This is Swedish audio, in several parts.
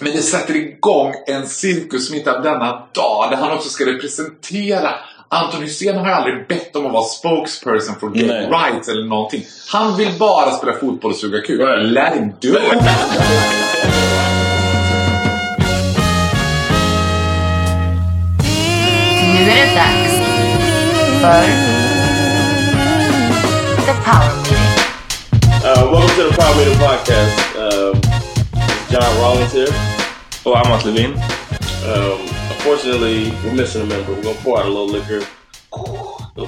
Men det sätter igång en cirkus mitt av denna dag där han också ska representera Anton Hysén har aldrig bett om att vara spokesperson for gay Nej. rights eller någonting. Han vill bara spela fotboll och suga kuk. Let him do it! Nu är det dags för The Power Meeting. Uh, welcome to the Power Meeting podcast. Um, John Rollins here. Oh, I'm Matt Levine. Um, unfortunately, we're missing a member. We're gonna pour out a little liquor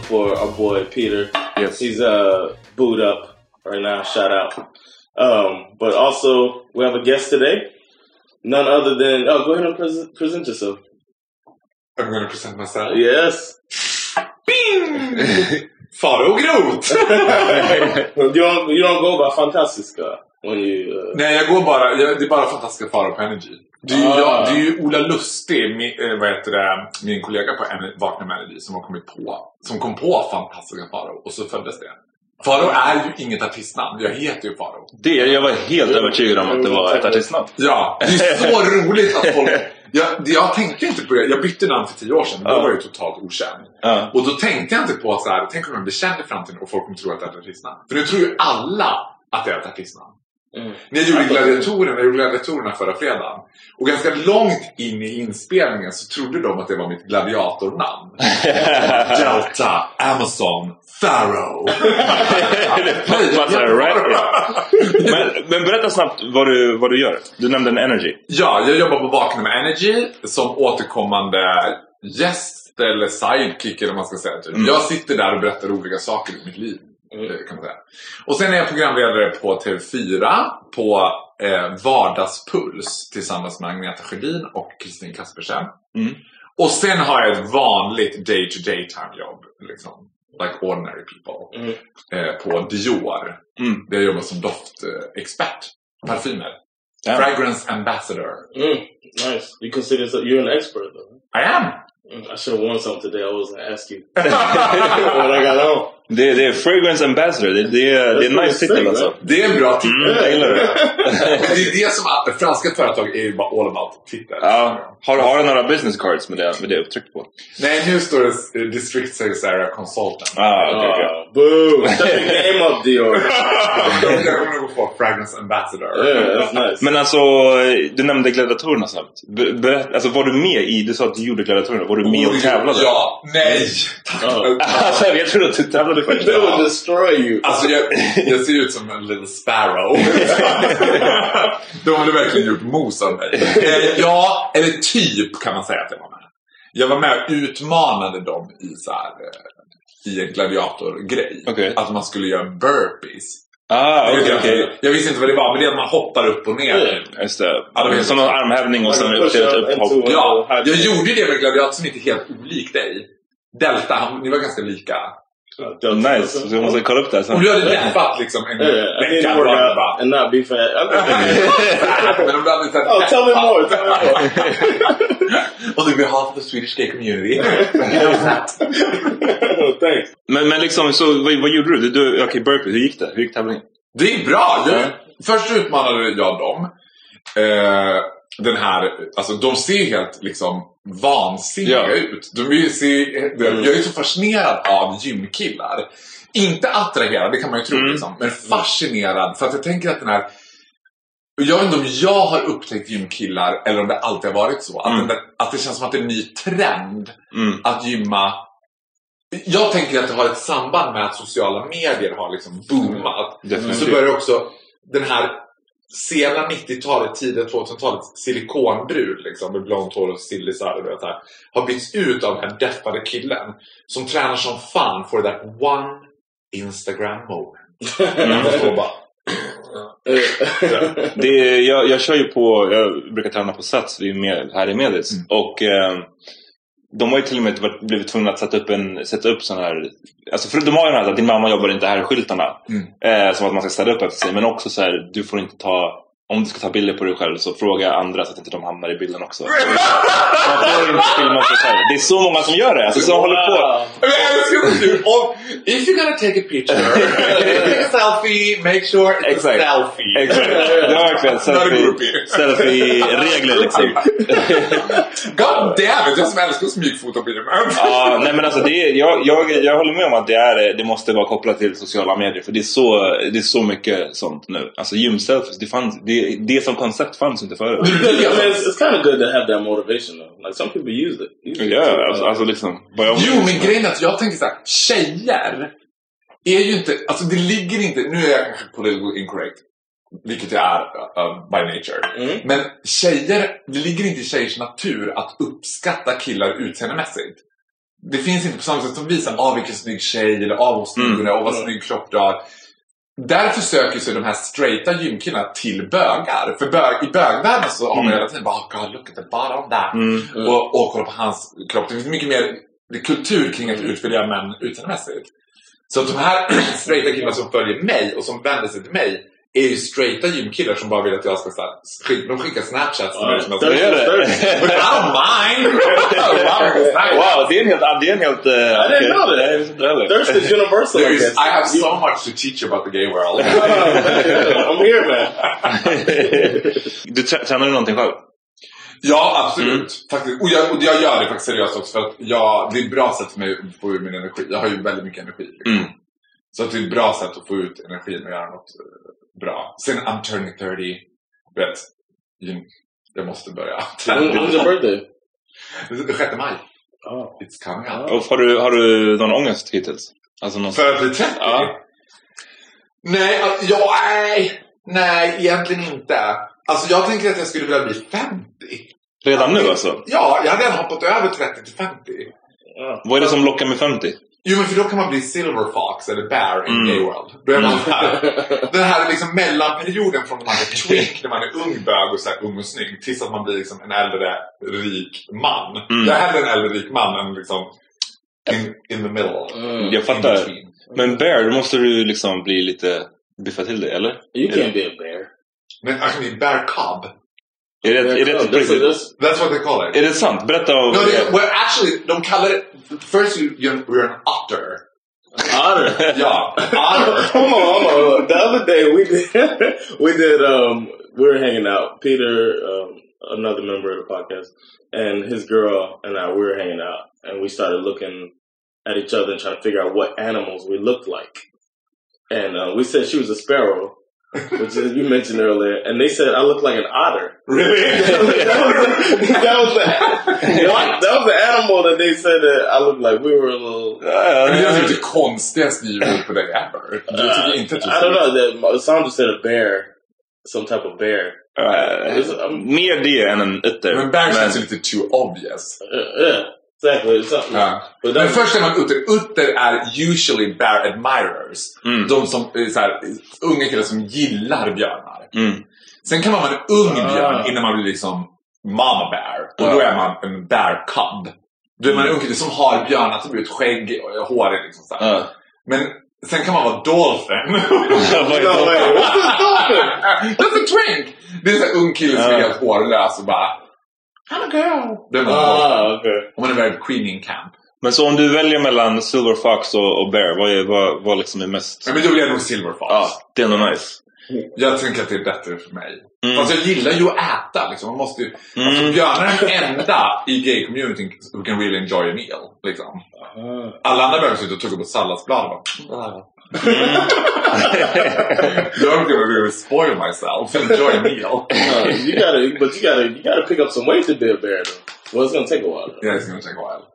for our boy Peter. Yes, he's uh booed up right now. Shout out. Um, but also we have a guest today. None other than oh, go ahead and pre- present yourself. I'm going to present myself. Yes. Bing! Faro Groth! you don't you don't go by Fantastiska you. Uh... Nej, jag går bara. Jag, det är bara Fantastiska Faro på Energy. Det är, ju, Ah. jag, det är ju Ola Lustig, min, eh, vad heter det, min kollega på Vakna med Energy, som har kommit på, som kom på Fantastiska Faro och så föddes det. Faro är ju inget artistnamn. Jag heter ju Faro. Det, jag var helt övertygad om att det var ett artistnamn. Ja, det är så roligt att folk... Jag, jag tänkte inte på det. Jag bytte namn för tio år sedan. Då Ja. var jag ju totalt okänd. Ja. Och då tänkte jag inte på att så här, tänk om jag blir känd i framtiden och folk kommer tro att det är ett artistnamn. För nu tror ju alla att det är ett artistnamn. Mm. Jag gjorde gladiatorerna, jag gjorde gladiatorerna förra fredagen. Och ganska långt in i inspelningen så trodde de att det var mitt gladiatornamn. Delta, Amazon, Pharaoh. Men, men berätta snabbt vad du, vad du gör. Du nämnde en energy. Ja, jag jobbar på Vakna med Energy som återkommande gäst eller sidekick eller vad man ska säga. Typ. Mm. Jag sitter där och berättar roliga saker ur mitt liv. Eh, Kan man säga. Och sen är jag programledare på TV4 på eh, Vardagspuls tillsammans med Agneta Sjödin och Kristin Kaspersen. Mm. Och sen har jag ett vanligt day-to-day time jobb. Liksom, like ordinary people. Mm. Eh, på Dior. Mm. Där jag jobbar som doftexpert. Parfymer. Ja. Fragrance ambassador. Mm, nice. You consider so, you're an expert though. I am! Mm, I should have won something today. I was gonna ask you when I got home. Det, det är Fragrance Ambassador. Det, det, är- det är en nice titel alltså. Det är en bra titel. Mm, jag gillar det. det är det som att franska företag är ju bara all about titlar. Ja. Har, har du några business cards med det, med det upptryckt på? Nej, nu står det eh, District Sales Area Consultant. Ah, okej, okej. Uh, boo! Step your game up, Dior. Jag kommer nog få Fragrance Ambassador. yeah, that's nice. Men alltså, du nämnde gladiatorerna snabbt. Berätt, alltså var du med i, du sa att du gjorde gladiatorerna, var du med och tävlade? Ja, nej! Oh. Alltså, jag trodde att du tävlade faktiskt. They will destroy you. Alltså jag, jag ser ut som en little sparrow. De hade verkligen gjort mos av mig. Eh, ja, eller typ kan man säga att jag var med. Jag var med och utmanade dem i så här, eh, i en gladiatorgrej. Okej. Att man skulle göra burpees. Ah, jag, okej. jag visste inte vad det var, men det är att man hoppar upp och ner. Just det. Ja, det Som en armhävning och sen upp till ett upphopp. Ja, jag gjorde det med gladiator som inte är helt olik dig. Delta, ni var ganska lika. Uh, Nice, så jag måste kolla upp det här Om sen. du hade deppat liksom en vecka, bara... and not be fat. Men om du hade sett oh, tell me more. Tell me more. On the behalf of the Swedish gay community. thanks. Men, men liksom, så vad, vad gjorde du? du, Okej, burpee, hur gick det? Hur gick tävlingen? Det gick bra. Jag, först utmanade jag dem. Eh, den här, alltså de ser helt liksom vansinniga Ja. ut. De ser, de, Jag är så fascinerad av gymkillar. Inte attraherad, det kan man ju tro Mm. liksom. Men fascinerad. För att jag tänker att den här jag vet inte om jag har upptäckt gymkillar eller om det alltid har varit så. Att, Mm. där, att det känns som att det är en ny trend Mm. att gymma. Jag tänker att det har ett samband med att sociala medier har liksom boomat. Definitivt. Så börjar också den här sena 90-talet, tidiga 2000-talet silikonbrud liksom, med blont hår och sillisar och det här, har bytts ut av den här deffade killen som tränar som fan for that one Instagram moment. Mm. Bara, Det, jag, jag kör ju på, jag brukar träna på Sats här i Medis. Mm. Och eh, de har ju till och med varit, blivit tvungna att sätta upp en sätta upp sån här Alltså för de har ju den här att din mamma jobbar inte här-skyltarna. Mm. Eh, som att man ska ställa upp efter sig. Men också så här, du får inte ta om du ska ta bilder på dig själv så fråga andra så att inte de hamnar i bilden också. Man får inte filma sig själv. Det är så många som gör det. Alltså, som håller på. Om, if you're gonna take a picture, take a selfie, make sure it's Exakt. a selfie. Exakt. Det var verkligen a selfie- selfie-regler liksom. God damn it, jag som älskar att smygfota bilder. Ja, nej men alltså det är, jag, jag, jag håller med om att det, är, det måste vara kopplat till sociala medier. För det är så, det är så mycket sånt nu. Alltså gymselfies, det, fanns, det, det som koncept fanns inte förut. I mean, it's, it's kind of good to have that motivation though. Like some people use it. Use it uh, alltså, alltså liksom. Jo, men grejen är att jag tänker så här, tjejer är ju inte, alltså det ligger inte, nu är jag kanske political incorrect, vilket jag är uh, by nature. Mm. Men tjejer, det ligger inte i tjejers natur att uppskatta killar utseendemässigt. Det finns inte på samma sätt som vi säger, ah vilken snygg tjej, eller ah vad snygg är, och vad snygg kropp du har. Därför söker sig de här straighta gymkillarna till bögar. För bög, i bögvärlden så har man hela tiden bara oh God, look at the bottom of that. Mm. Och, och kolla på hans kropp. Det finns mycket mer kultur kring att utvärdera män utseendemässigt. Så att de här straighta killarna som följer mig och som vänder sig till mig är ju straighta gymkillar som bara vill att jag ska så här, skick, de skickar snapchats till mig som jag det är det. But I don't mind! Wow, det är en helt... Det är en helt uh, I didn't know that. Thirst is universal. I There is. I have so much to teach you about the gay world. I'm here, man. du trä- tränar du någonting själv? Ja, absolut. Faktiskt. Och, jag, och jag gör det faktiskt seriöst också för att jag, det är ett bra sätt för mig att få ut min energi. Jag har ju väldigt mycket energi. Liksom. Mm. Så att det är ett bra sätt att få ut energin och göra något eh, bra. Sen I'm turning 30. Vet, jag måste börja. When- When's your birthday? Den 6 maj. Oh. It's coming up. Och har, du, har du någon ångest hittills? Alltså någon... För att bli 30? Ja. Nej, alltså, ja, nej, nej, egentligen inte. Alltså jag tänker att jag skulle vilja bli 50. Redan nu alltså? Ja, jag hade redan hoppat över 30 till 50. Vad är det som lockar med 50? Jo men för då kan man bli Silver Fox eller Bear i Mm. Gay World. Då är man så här, den här liksom mellanperioden från när man är twink, när man är ung bög och så här ung och snygg, tills att man blir liksom en äldre rik man. Mm. Jag är hellre en äldre rik man än liksom in, in the middle. Mm. Jag fattar. Men Bear, då måste du liksom bli lite... Biffa till dig, eller? You can't be a bear. Men I can be Bear Cub. Är det, är det, That's- på riktigt? that's- That's what they call it. är det sant? Berätta om No, they, det. well, actually, de kallar det... First you, you're, you're an otter. Otter. Ja, otter. Hold on, hold on. The other day we did, we did, um, we were hanging out. Peter, um, another member of the podcast, and his girl and I, we were hanging out, and we started looking at each other and trying to figure out what animals we looked like. And uh, we said she was a sparrow, which is, you mentioned earlier, and they said I look like an otter. Really? that was the, that was the, what? that was the animal that they said that I looked like. We were a little. Men det är typ det konstigaste djuret på dig ever. Jag tycker inte att du I don't know. That Sandra said a bear, some type of bear. Eh, It's- um, mer det än en utter. Men Bear känns ju lite too obvious. uh, yeah, Ja. But Men först är man utter. Utter är usually bear admirers. Mm. De som är så här, unga killar som gillar björnar. Mm. Sen kan man vara en ung Ah. björn innan man blir liksom mama bear. Och då är man en bear cub. Då är man en ung kille som har björnattribut, skägg och hår. Liksom så. Ja. Men sen kan man vara dolphin. Vad är dolphin? That's a twink! Det är en ung kille som är helt hårlös och bara I'm a girl. Det är man Ah, okay. Om man är väldigt queening camp. Men så om du väljer mellan Silver Fox och, och Bear, vad, är, vad, vad liksom är mest... Ja, men då blir jag nog silver fox. Ja, det är ändå nice. Jag tänker att det är bättre för mig. Mm. Fast jag gillar ju att äta. Liksom. Man måste ju, alltså, Mm. björnar är den enda i gay-communityn who can really enjoy a meal. Liksom. Alla andra behöver sitta och tugga på salladsblad. och bara, I'm gonna really spoil myself. Enjoy a meal. uh, you gotta, but you gotta, you gotta pick up some weight to be a bear. Though. Well, it's gonna take a while. Though. Yeah, it's gonna take a while.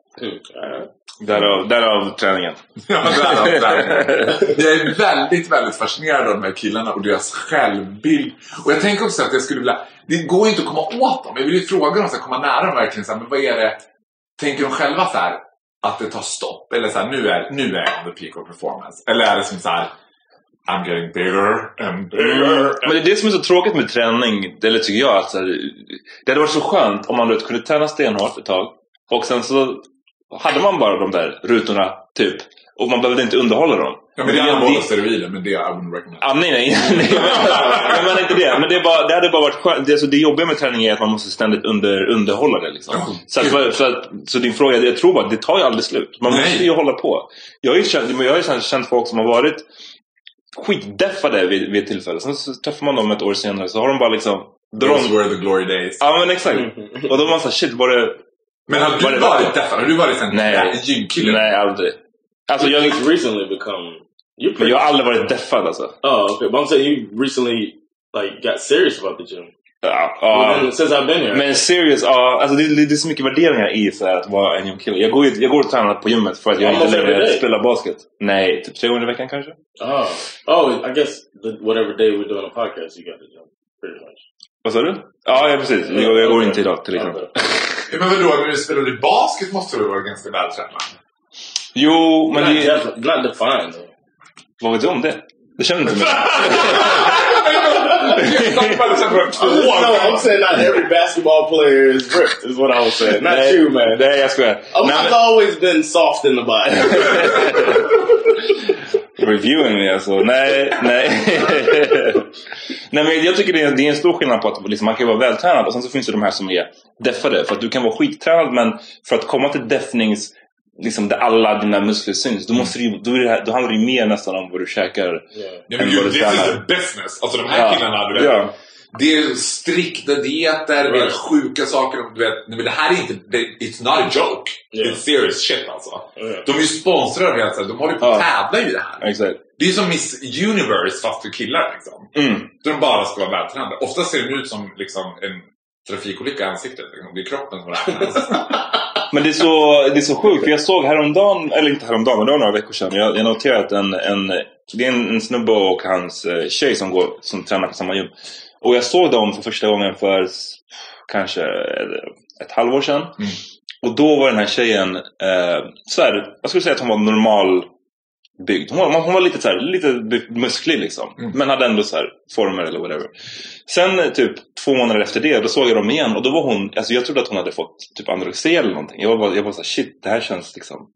Alright. Därav, därav träningen. Ja, därav, därav. Jag är väldigt, väldigt fascinerad av de här killarna och deras självbild. Och jag tänker också att jag skulle vilja... Det går ju inte att komma åt dem. Jag vill ju fråga dem, så här, komma nära dem verkligen. Så här, men vad är det... Tänker de själva så här att det tar stopp? Eller så här, nu är, nu är jag on the peak of performance. Eller är det som så här... I'm getting bigger and bigger. Men det är det som är så tråkigt med träning, eller tycker jag. Att det hade varit så skönt om man vet, kunde träna stenhårt ett tag. Och sen så hade man bara de där rutorna, typ. Och man behövde inte underhålla dem. Ja, men det är anaboliska steroider, men det I wouldn't recommend. Ah, nej, nej. nej jag menar inte det. Men det, är bara, det hade bara varit skönt. Det, alltså, det jobbiga med träning är att man måste ständigt under, underhålla det. Liksom. Ja, så, att, så, att, så din fråga, jag tror bara det tar ju aldrig slut. Man Nej. måste ju hålla på. Jag har ju känt, men jag har ju känt, folk som har varit skitdeffade vid, vid ett tillfälle. Sen så träffar man dem ett år senare så har de bara liksom... Those De, were the glory days. ja men exakt. Och då var man såhär, shit var det... Men har du varit deffad? Har du varit en Nej. gymkille? Nej, aldrig. Alltså jag, You've recently become. You're men pretty. jag har aldrig varit deffad alltså. Oh, okay. But I'm saying you recently like got serious about the gym. Ja, ja. Within- since I've been here. Men serious, ja. Alltså det, det, det är så mycket värderingar i så här att vara en gymkille. Jag går, jag går och tränar på gymmet för att jag Almost inte every längre day. spelar basket. Nej, typ tre gånger i veckan kanske. Oh, oh, I guess the, whatever day we're doing a podcast, you got to jump pretty much. Vad sa du? Ja, ja precis. Jag, jag går inte idag till exempel. Men vadå, när du spelar du basket måste du vara ganska vältränad? Jo, men Not, det, def- not defined though. vad vet du om det? Det känner inte mig. no, I'm saying not every basketball player is ripped. Is what I was saying. Not Nej, you, man. Nej, jag skojar. I've men- always been soft in the body. Reviewing me alltså. Nej, nej. nej men jag tycker det är, det är en stor skillnad på att liksom, man kan vara vältränad och sen så finns det de här som är deffade. För att du kan vara skittränad men för att komma till deffnings liksom där alla dina muskler syns. Då, måste du, då, är det då handlar det ju mer nästan om vad du käkar. yeah. Ja, men gud, tränar. a business. Alltså de här Ja. killarna, du vet. Ja. Det är strikta dieter, det är Right. sjuka saker. Du vet, nej, men det här är inte, det, it's not a joke. Yeah. It's serious shit alltså. Yeah. De är ju sponsrade av hela tiden. De håller på att Ja. tävla i det här. Exakt. Det är som Miss Universe fast för killar liksom. Mm. Där de bara ska vara vältränade. Ofta ser de ut som liksom, en trafikolycka i ansiktet. Liksom. Det är kroppen som räknas. Men det är, så, det är så sjukt, för jag såg häromdagen, eller inte häromdagen, men det var några veckor sedan. Jag, jag noterade att en, en, det är en, en snubbe och hans eh, tjej som, går, som tränar på samma gym. Och jag såg dem för första gången för kanske ett halvår sedan. Och då var den här tjejen, eh, så här, jag skulle säga att hon var normal byggd. Hon var, hon var lite, så här, lite musklig liksom. Men hade ändå så här former eller whatever. Sen eh, typ två månader efter det, då såg jag dem igen och då var hon, alltså jag trodde att hon hade fått typ anorexia eller någonting. Jag var jag var så här, shit, det här känns liksom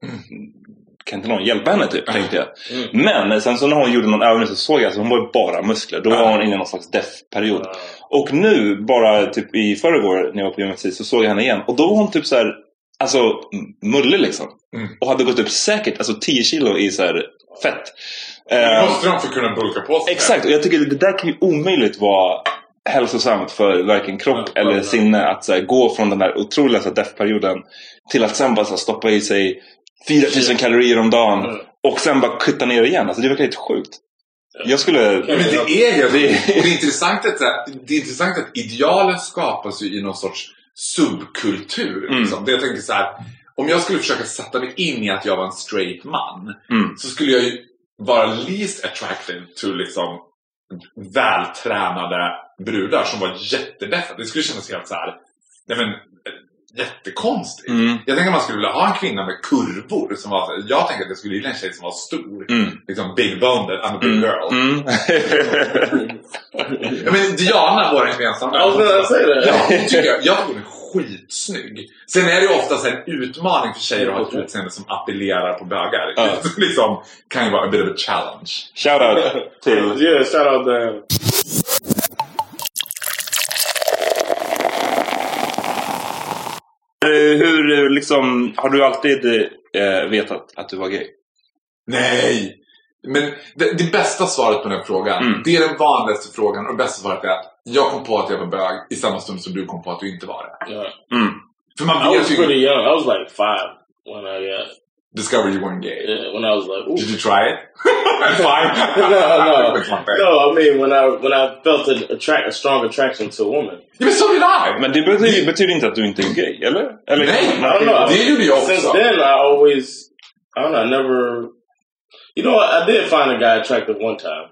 kan inte någon hjälpa henne typ, tänkte jag. Men eh, sen så när hon gjorde någon övning så såg jag att hon var bara muskler. Då var hon inne i någon slags deff-period. Och nu, bara typ i förrgår när jag var på gymnasiet så såg jag henne igen. Och då var hon typ så här, alltså mullig liksom. Och hade gått upp säkert alltså 10 kilo i så här fett. Det Eh, måste de för att kunna bulka på sig. Exakt, och jag tycker det där kan ju omöjligt vara hälsosamt för varken kropp eller sinne att så här, gå från den där otroliga så här, deff-perioden till att sen bara här, stoppa i sig 4000 kalorier om dagen och sen bara kutta ner igen. Alltså det verkar helt sjukt. Jag skulle... Men det är helt och det är intressant att, det är intressant att idealen skapas ju i någon sorts subkultur. Mm. Liksom. Det jag tänker så här, om jag skulle försöka sätta mig in i att jag var en straight man Mm. så skulle jag ju vara least attracted to liksom vältränade brudar som var jättedeffa. Det skulle kännas helt så här, nej men, eh, jättekonstigt. Mm. Jag tänker att man skulle vilja ha en kvinna med kurvor. Som var, jag tänker att jag skulle gilla en tjej som var stor. Mm. Liksom big boned, I'm a big girl. Mm. Ja, men Diana, vår gemensamma I was gonna say that. Ja, tycker jag, jag tycker hon är skitsnygg. Sen är det ju oftast en utmaning för tjejer att ha ett utseende som appellerar på bögar. Det liksom, kan ju vara a bit of a challenge. Shoutout till... Yeah, shout out Dan. Eh, Hur liksom, har du alltid eh, vetat att du var gay? Nej! Men det, det bästa svaret på den frågan, Mm. det är den vanligaste frågan och det bästa svaret är att jag kom på att jag var bög i samma stund som du kom på att du inte var det. Yeah. Mm. För man I was vet pretty ju... young. I was like five when I uh, Discover you weren't gay. yeah, when I was like, ooh. Did you try it? I'm fine. no, no, no. I mean, when I when I felt an attract a strong attraction to a woman. Ja, men så did I! Men det betyder, betyder inte att du inte är gay, eller? eller Nej, I don't know. Det gjorde jag Since också. then, I always, I don't know, I never. You know, what? I did find a guy attractive one time.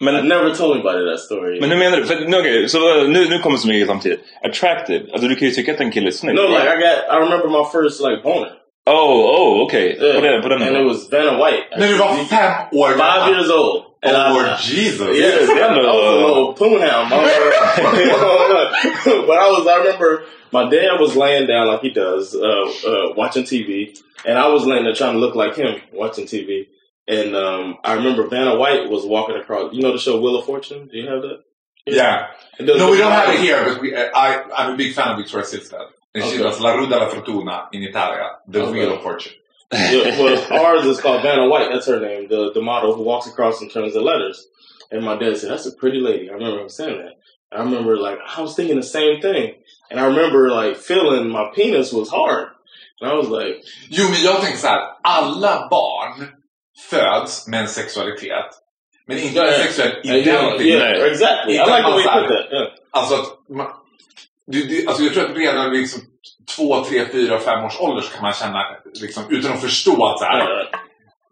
I never told anybody that story. men hur menar du? För, nu, okej, så eh, nu, nu kommer så mycket samtidigt. Attractive. Alltså du kan ju tycka att en kille är snygg. no, like I got, I remember my first like boner. Oh, oh, okej. Yeah. På den, på den and it was Vanna White. När du var fem år five years old. And I, Oh, Jesus. Yeah, I was a little poonhound. I but I was, I remember my dad was laying down like he does, uh, uh, watching TV, and I was laying there trying to look like him watching TV. And um, I remember Vanna White was walking across. You know the show Wheel of Fortune? Do you have that? Yeah. No, we don't have it here, but we, I, I'm a big fan of Victoria Silvstedt. And she does La Ruta della Fortuna in Italia, the Okay. Wheel of Fortune. yeah, well, ours is called Vanna White. That's her name, the the model who walks across and turns the letters. And my dad said, "That's a pretty lady." I remember him saying that. I remember like I was thinking the same thing, and I remember like feeling my penis was hard, and I was like, men jag tänker så här. Alla barn föds med en sexualitet. Men inte en sexuell yeah, identitet. yeah, exactly. I Inte like the way you massa- put that. Yeah. Alltså att man, det, det, alltså jag tror att redan vid liksom två, tre, fyra, fem års ålder så kan man känna, liksom, utan att förstå att så här, right.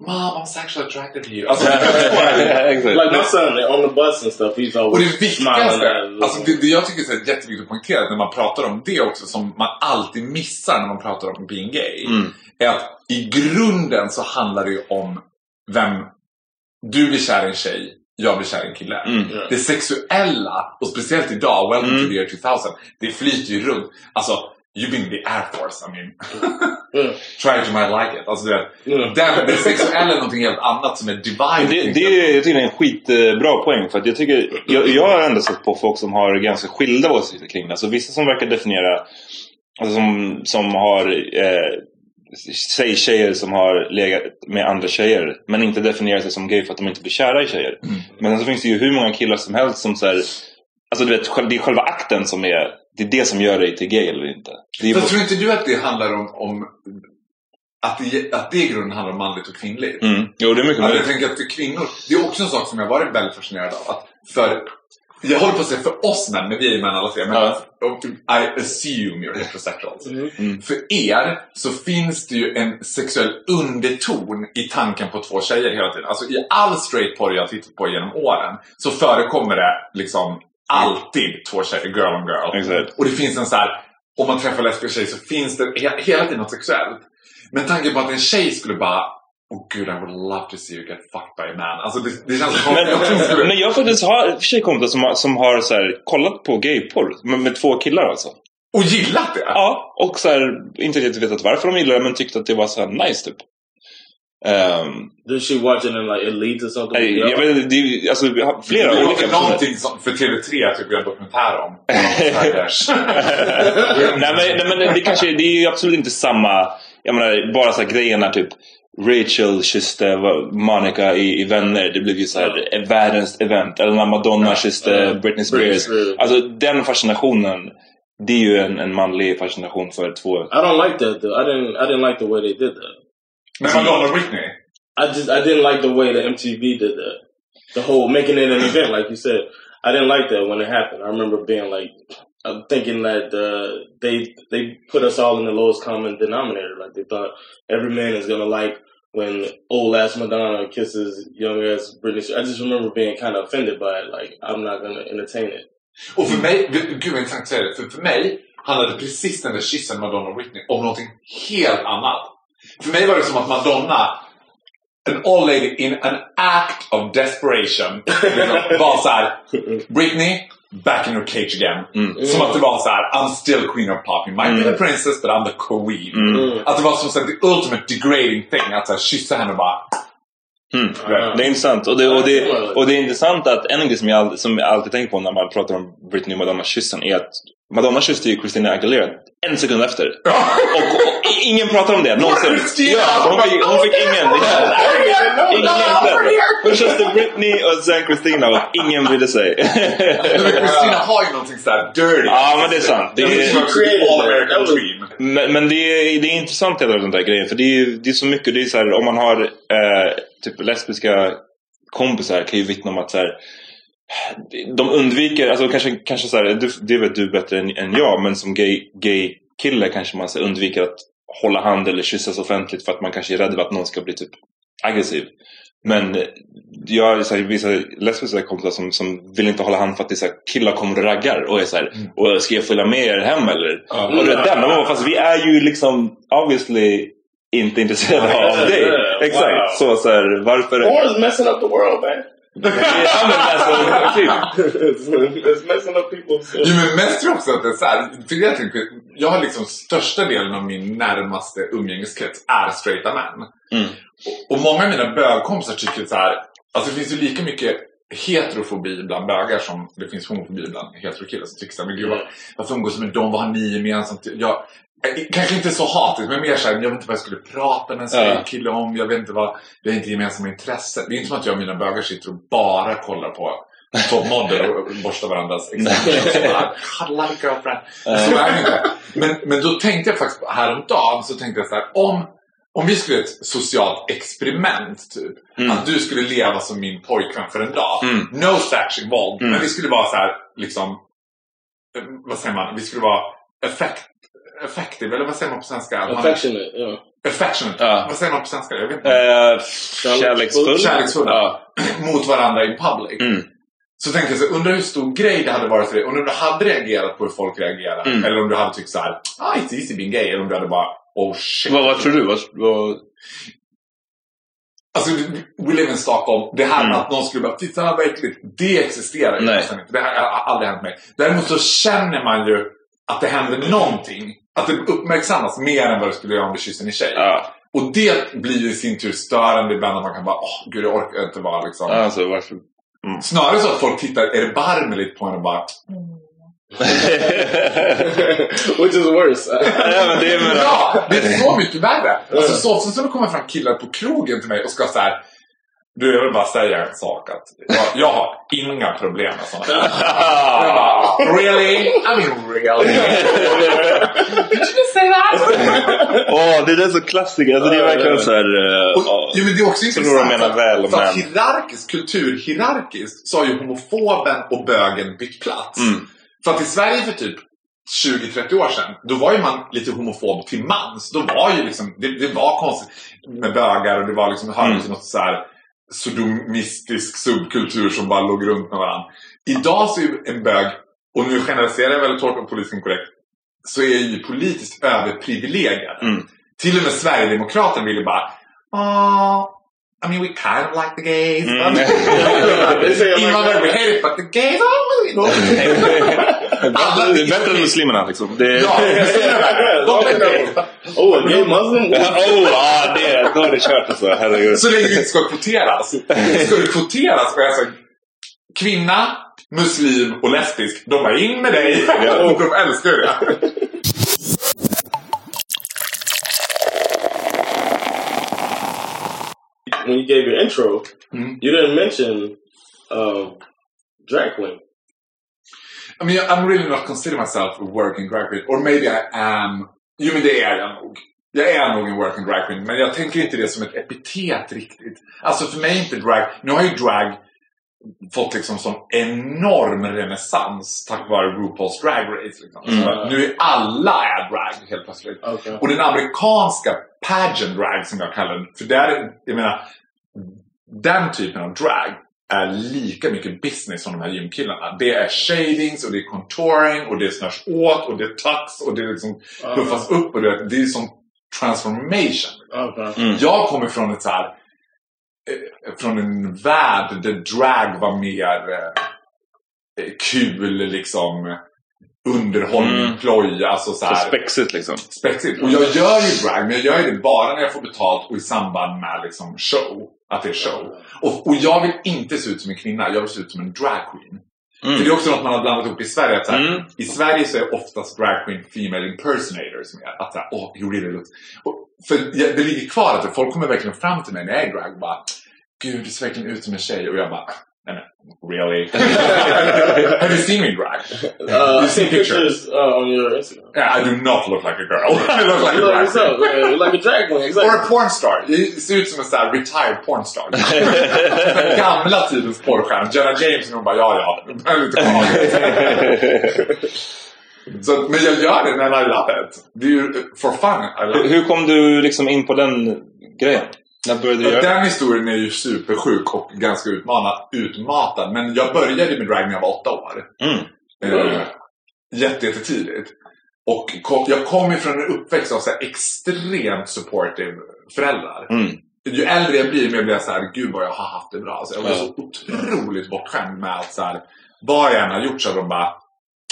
Mom, I'm sexually attracted to you. Alltså, du? Exakt. Like my son on the bus and stuff, he's Och always det smiling. viktigaste, alltså det, det jag tycker är jätteviktigt att poängtera när man pratar om det också, som man alltid missar när man pratar om being gay, Mm. är att i grunden så handlar det ju om vem du blir kär i en tjej, jag blir kär i en kille. Mm. Det sexuella, och speciellt idag, welcome Mm. to the year 2000, det flyter ju runt. Alltså, you've been the air force, I mean. Yeah. Try you might like it. Alltså, du vet, den, det sexuella är någonting helt annat som är divine. Det, det är, jag tycker det är en skitbra poäng. För att jag, tycker, jag, jag har ändå sett på folk som har ganska skilda åsikter kring det. Alltså vissa som verkar definiera, alltså som, som har eh, säg tjejer som har legat med andra tjejer men inte definierar sig som gay för att de inte blir kära i tjejer. Men sen så finns det ju hur många killar som helst som så här, alltså du vet, det är själva akten som är, det är det som gör dig till gay eller inte. Det Fast tror inte du att det handlar om, om att, det, att det i grunden handlar om manligt och kvinnligt? mm. Jo, det är mycket Alltså, jag möjligt. tänker att för kvinnor, det är också en sak som jag varit väldigt fascinerad av. Att för, jag håller på att säga för oss män, men vi är ju män alla tre. Men Ja. I assume you're heterosexuals. Mm. För er så finns det ju en sexuell underton i tanken på två tjejer hela tiden. Alltså i all straight porr jag tittat på genom åren så förekommer det liksom alltid två tjejer, girl on girl. Exakt. Och det finns en så här om man träffar lesbiska tjejer så finns det he- hela tiden något sexuellt. Men tanken på att en tjej skulle bara Oh gud, I would love to see you get fucked by a man. Alltså det, det känns Men, skulle- men jag faktiskt har i och för sig kompisar som har, som har så här, kollat på gayporr med, med två killar alltså. Och gillat det? Ja, och så här, inte riktigt vetat varför de gillade det men tyckte att det var så här nice typ. Um, Did she watch it in like Elite or something? nej, jag vet, det är alltså, vi har flera det olika personer. någonting som för TV3 typ en dokumentär om. Nej, men, nej men det kanske det är ju absolut inte samma, jag menar bara så här grejer när typ Rachel kysste Monica i, i Vänner, det blev ju så här eh, världens event. Eller när Madonna kysste Ja. Britney Britney Spears. Spears. Alltså den fascinationen, det är ju en, en manlig fascination för två. I don't like that though. I didn't. I didn't like the way they did that. Men Madonna och Britney? I just I didn't like the way that MTV did that. The whole making it an event, like you said. I didn't like that when it happened. I remember being like, I'm thinking that uh, they they put us all in the lowest common denominator. Like they thought every man is gonna like when old ass Madonna kisses young ass Britney. I just remember being kind of offended by it. Like I'm not gonna entertain it. Och för mig, gud vad intressant det. För, för mig handlade precis den där kyssen Madonna och Britney om någonting helt annat. För mig var det som att Madonna, an old lady in an act of desperation, liksom, var såhär, Britney, back in your cage again. Som att det var så här: I'm still queen of pop. You might be the princess but I'm the queen. Att det var som så här, the ultimate degrading thing. Att så här, kyssa henne och bara... Mm. Det är intressant. Och det, och, det, och det är intressant att en grej som jag, som jag alltid tänker på när man pratar om Britney och Madonna-kyssen är att Madonna kysste ju Christina Aguilera en sekund efter. Och, och ingen pratar om det någonsin. Ja, hon fick, hon fick ingen. Ingen. Hon kysste Britney och sen Christina och ingen brydde sig. Christina har ju någonting såhär dirty. Ja, men det är sant. Det är-. Men, men det, är, det är intressant hela den där grejen. För det är, det är så mycket. Det är så här, om man har eh, typ lesbiska kompisar kan ju vittna om att så här, de undviker, alltså kanske, kanske så här, du, det vet du bättre än, än jag, men som gay, gay kille kanske man så här, undviker att hålla hand eller kyssas offentligt för att man kanske är rädd för att någon ska bli typ aggressiv. Men jag har så här, vissa lesbiska kompisar som, som vill inte hålla hand för att det är så här, killar kommer och raggar och är så här, och ska jag följa med er hem eller? Och du vet den, och man bara, fast vi är ju liksom obviously inte intresserade av dig. Wow. Exakt. Så, så här, varför? Is messing up the world, man. Ja, men alltså, typ. it's, messing up people's. Jo men mest tror jag också att det är såhär, för jag tänker, jag har liksom största delen av min närmaste umgängeskrets är straighta män. Mm. Och, och många av mina bögkompisar tycker så här, alltså det finns ju lika mycket heterofobi bland bögar som det finns homofobi bland heterokillar som tycker såhär, men gud vad, varför umgås jag med dem, vad har ni gemensamt? Jag, Kanske inte så hatigt, men mer såhär, jag vet inte vad jag skulle prata med en Ja. kille om. Jag vet inte vad, vi har inte gemensamma intressen. Det är inte som att jag och mina bögar sitter och bara kollar på Top Model och borstar varandras exempel. Hade like girlfriend. Så är det inte. Men, men då tänkte jag faktiskt, häromdagen så tänkte jag så här, om, om vi skulle göra ett socialt experiment typ. Mm. Att du skulle leva som min pojkvän för en dag. Mm. No sex involved. Mm. Men vi skulle vara så här, liksom, eh, vad säger man? Vi skulle vara effect, effective, eller vad säger man på svenska? Affectionate, yeah. Affectionate. Ja. Vad säger man på svenska? Jag vet inte. Eh, kärleksfull. Kärleksfulla. Ja. Mot varandra in public. Mm. Så tänkte jag så, undrar hur stor grej det hade varit för dig. Undrar om du hade reagerat på hur folk reagerar. Mm. Eller om du hade tyckt så här, ah it's easy being gay. Eller om du hade bara, oh shit. Vad, vad tror du? Vad, vad... Alltså, we live in Stockholm. Det här Mm. att någon skulle bara, titta vad äckligt. Det existerar ju inte. Det här har aldrig hänt mig. Däremot så känner man ju att det händer någonting. Att det uppmärksammas mer än vad det skulle göra om du kysste en tjej. Ja. Och det blir ju i sin tur störande ibland. Att man kan bara, åh gud jag orkar inte vara liksom. Alltså varför? Snarare så att folk tittar erbarmligt på en och bara Which is worse. ja, men det är Ja, det är så mycket värre. Alltså så ofta som det kommer fram killar på krogen till mig och ska så här. Du, jag vill bara säga en sak att jag, jag har inga problem med sådana här. Really? I mean really? Did you just say that? Åh, det där är så klassiker. Alltså, det är verkligen så här... eh, Och, ja. jo, men det är också Så några intressant. menar väl, för att men- hierarkiskt, kulturhierarkiskt, så har ju homofoben och bögen bytt plats. Mm. För att i Sverige för typ 20-30 år sedan, då var ju man lite homofob till mans. Då var ju liksom, det, det var konstigt med bögar och det var liksom, hörde Mm. till något så här sodomistisk subkultur som bara låg runt med varandra. Idag så är ju en bög, och nu generaliserar jag väldigt hårt och politiskt korrekt, så är ju politiskt överprivilegierade. Mm. Till och med Sverigedemokraterna ville bara Åh, I mean we kind of like the gays. Mm. Invandrare, we hate it but the gays, you know. Alla- det är bättre än muslimerna liksom. Det... Ja, är. Oh, gay Muslim? oh, ja, det, då är det kört alltså. Herregud. Så länge det inte ska kvoteras. Ska det kvoteras jag säger kvinna, muslim och lesbisk. De bara in med dig. Och de älskar det. When you gave your intro, Mm. you didn't mention um, drag queen. I mean, I'm really not consider myself a working drag queen. Or maybe I am. Jo, men det är jag nog. Jag är nog en working drag queen. Men jag tänker inte det som ett epitet riktigt. Alltså för mig är inte drag... Nu har ju drag fått liksom sån enorm renässans tack vare RuPaul's Drag Race. Liksom. Så nu är alla är drag helt plötsligt. Okay. Och den amerikanska pageant drag som jag kallar den. För där, jag menar, den typen av drag är lika mycket business som de här gymkillarna. Det är shadings och det är contouring och det snörs åt och det är tux och det är liksom puffas upp och det, det är som transformation. Okay. Jag kommer från ett så här eh, från en värld där drag var mer eh, kul liksom underhållning, Mm. ploj, alltså så Så här spexigt liksom. spexigt. Och jag gör ju drag, men jag gör ju det bara när jag får betalt och i samband med liksom show. Att det är show. Och, och jag vill inte se ut som en kvinna, jag vill se ut som en drag queen. Mm. För det är också något man har blandat ihop i Sverige. Att så här, Mm. I Sverige så är oftast drag queen female impersonators med. Att såhär, åh, hur det låter. Och, för det ligger kvar att folk kommer verkligen fram till mig när jag är drag och bara Gud, du ser verkligen ut som en tjej. Och jag bara, men, really? Have you seen me drag? Uh, I You see see pictures? pictures uh, on your Instagram. Yeah, I do not look like a girl. I look like a You look drag yourself, queen. like a drag queen, Or exactly. a pornstar. Jag ser ut som en sån här retired pornstar. Den gamla tidens porrstjärna. Jenna James, hon bara ja ja. Så, men jag gör det and I love it. Det är ju for fun. I love Hur, it. hur kom du liksom in på den grejen? När började du göra? Den historien är ju supersjuk och ganska utmanad, utmatad. Men jag började med drag när jag var åtta år. Mm. Eh, jätte, jättetidigt. Och kom, jag kom ifrån en uppväxt av så extremt supportive föräldrar. Mm. Ju äldre jag blir, mer blir jag så här, gud vad jag har haft det bra. Alltså, jag var så otroligt bortskämd med att så här, vad jag än har gjort så har de bara,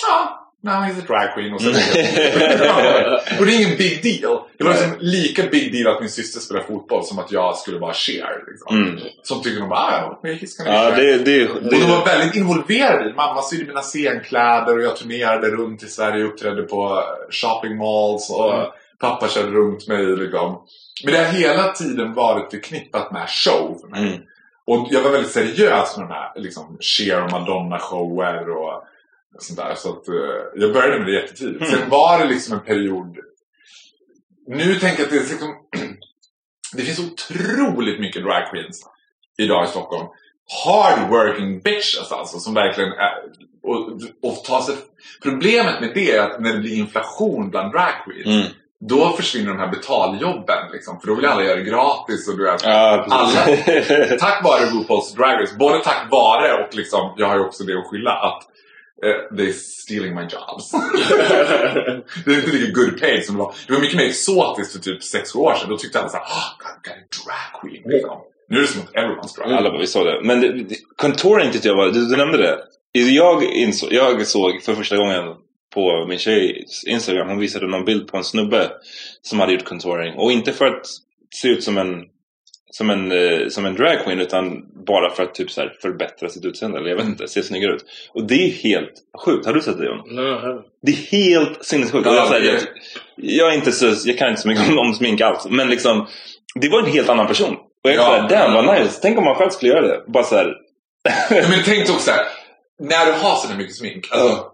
ja, now he's a drag queen. Och, så och det är ingen big deal. Det var liksom lika big deal att min syster spelar fotboll som att jag skulle vara Cher. Liksom. Mm. Som tycker de bara, ah, ja, Cher. det, det, Och de var det, väldigt involverade. Mamma sydde mina scenkläder och jag turnerade runt i Sverige och uppträdde på shopping malls. Och pappa körde runt mig. Liksom. Men det har hela tiden varit förknippat med show för mig. Mm. Och jag var väldigt seriös med de här liksom, Cher och Madonna-shower och sånt där. Så att, eh, jag började med det jättetidigt. Mm. Sen var det liksom en period... Nu tänker jag att det, är liksom, det finns otroligt mycket drag queens idag i Stockholm. Hard working bitches alltså som verkligen är... Och, och ta sig, problemet med det är att när det blir inflation bland drag queens mm. då försvinner de här betaljobben. Liksom, för då vill alla göra det gratis. Och du vet, Ja, alla, tack vare RuPaul's Drag Race, både tack vare och liksom, jag har ju också det att skylla att Eh, they're stealing my jobs. det är inte lika good paid som det var. Det var mycket mer exotiskt för typ sex år sedan. Då tyckte alla såhär, oh, ah, God, got a drag queen. Liksom. Nu är det som att everyone's drag. Alla bara, vi såg det. Men det, contouring tyckte jag var, du, du nämnde det. Jag, insåg, jag såg för första gången på min tjejs Instagram, hon visade någon bild på en snubbe som hade gjort contouring. Och inte för att se ut som en som en, eh, som en drag queen utan bara för att typ så förbättra sitt utseende eller jag vet inte, se snyggare ut. Och det är helt sjukt. Har du sett det John? Haven't. Det är helt sinnessjukt. Ja, Och jag, jag, jag, är inte så, jag kan inte så mycket om, smink alls. Men liksom, det var en helt annan person. Och jag Ja. såhär, damn vad nice. Tänk om man själv skulle göra det. Bara såhär, Men tänk också här, när du har så mycket smink. Alltså,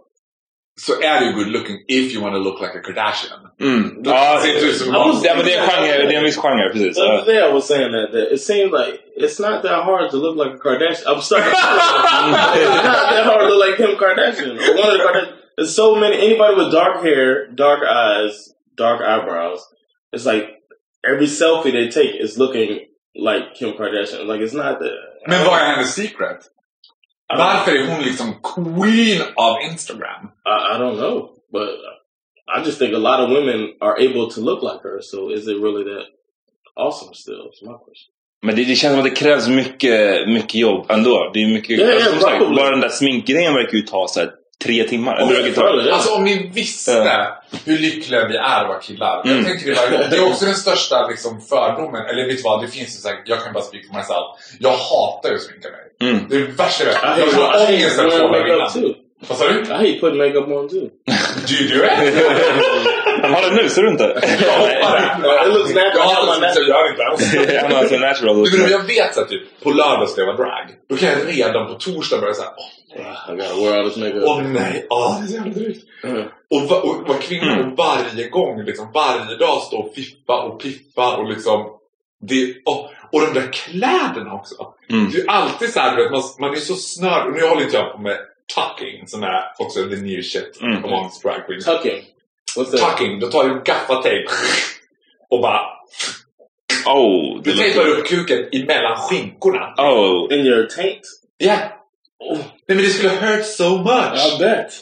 Så är det ju good looking if you want to look like a Kardashian. mm. Då ja, ser inte som I was- ja, men det är en genre, det är en viss genre precis. The other Ja. day I was saying that, that it seems like it's not that hard to look like a Kardashian. I'm sorry. it's not that hard to look like Kim Kardashian. One of the Kardashians. There's so many. Anybody with dark hair, dark eyes, dark eyebrows. It's like every selfie they take is looking like Kim Kardashian. Like it's not that. Men vad är hennes secret? Varför är hon liksom queen av Instagram? I, I don't know, but I just think a lot of women are able to look like her. So is it really that awesome still? Is my question. Men det, det känns som att det krävs mycket, mycket jobb ändå. Det är mycket, ja, alltså, som sagt, bara den där sminkgrejen verkar ju ta så här, tre timmar. Eller verkar ta, Alltså om ni visste hur lyckliga vi är att vara killar. Mm. Jag tänker det varje gång. Det är också den största liksom, fördomen. Eller vet du vad, det finns ju så här, jag kan bara speak for myself. Jag hatar ju att sminka mig. Mm. Det är det värsta jag vet. I hate, Jag får ångest när jag får makeup innan. too. Vad sa du? I hate putting makeup on too. Do you do it? Han har det nu, ser du inte? Jag har det, jag gör. Han har så natural. Du, men jag vet så här, typ, på lördag ska jag vara drag. Då kan jag redan på torsdag börja såhär, åh åh nej, åh det är så jävla drygt. Mm. Och, va, och vara kvinna och varje gång, liksom, varje dag stå och fippa och piffa och liksom det, och, och de där kläderna också. Mm. Det är alltid så här, vet, man, man är så snörd. Och nu håller inte jag på med tucking som är också the new shit Mm. amongst drag queens. Tucking. Tucking, då tar du gaffatejp och bara Oh, du det tejpar upp kuken emellan skinkorna. Oh. In your taint? Ja. Oh. Nej men det skulle hurt so much. I bet.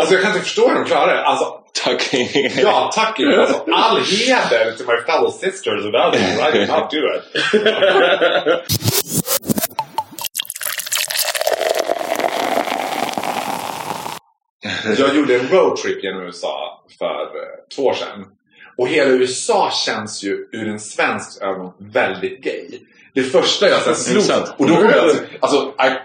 Alltså jag kan inte förstå hur de klarar det. Alltså, Tucking. ja, tucking. Alltså, all heder to my fellow sisters and others. I did not do it. Jag gjorde en roadtrip genom USA för eh, två år sedan. Och hela USA känns ju ur en svensk ögon väldigt gay. Det första jag sen slog... Och då kom jag, alltså, jag,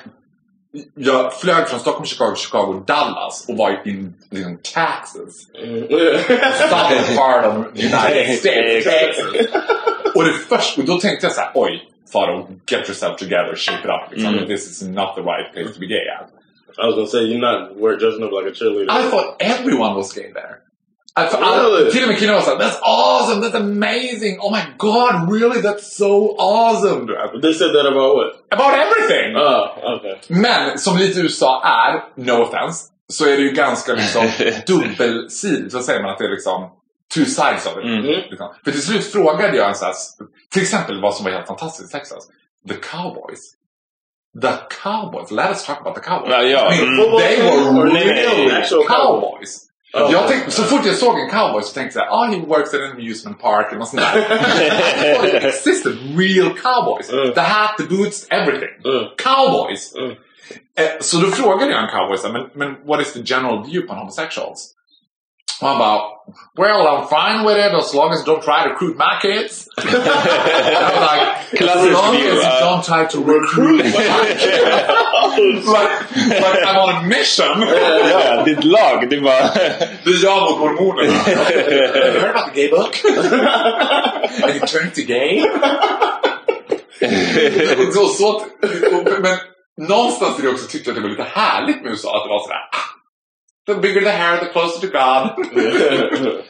jag flög från Stockholm, Chicago, Chicago, Dallas och var i liksom, Texas. Southern part of the United States. Texas. Och det första, och då tänkte jag så här, oj, Faro, get yourself together, shape it up. Liksom. Mm. This is not the right place to be gay at. I was gonna say you're not wear dressing up like a cheerleader. I thought everyone was gay there. Really? I, till och med killar var såhär, that's awesome, that's amazing, oh my god, really, that's so awesome. Vet. They said that about what? About everything! Oh, okay. Men som lite USA är, no offense, så är det ju ganska liksom dubbelsidigt. Så säger man att det är liksom two sides of it. Mm. Liksom. För till slut frågade jag en sån här, till exempel vad som var helt fantastiskt i Texas. The Cowboys. The Cowboys. Let us talk about the Cowboys. Ja, ja. I mean, Mm. they were name real actual cowboys. Oh. Jag tänkte, så fort jag såg en cowboy så tänkte jag ah, he works at an amusement park eller något sånt där. Existed real cowboys. Mm. The hat, the boots, everything. Mm. Cowboys! Mm. Eh, Så då frågade jag en cowboy så men, men what is the general view on homosexuals? Och han bara, well I'm fine with it as long as you don't try to recruit my kids. I was like, as long view, as you uh, don't try to recruit my kids. Like, like I'm on a mission. Ja, ja, ditt lag. Det är bara... Det är jag mot mormonerna. Have you heard about the gay book? And you turn to gay? så, så, och, men någonstans är det också tyckte jag att det var lite härligt med USA. Att det var sådär... Ah, the bigger the hair, the closer to God.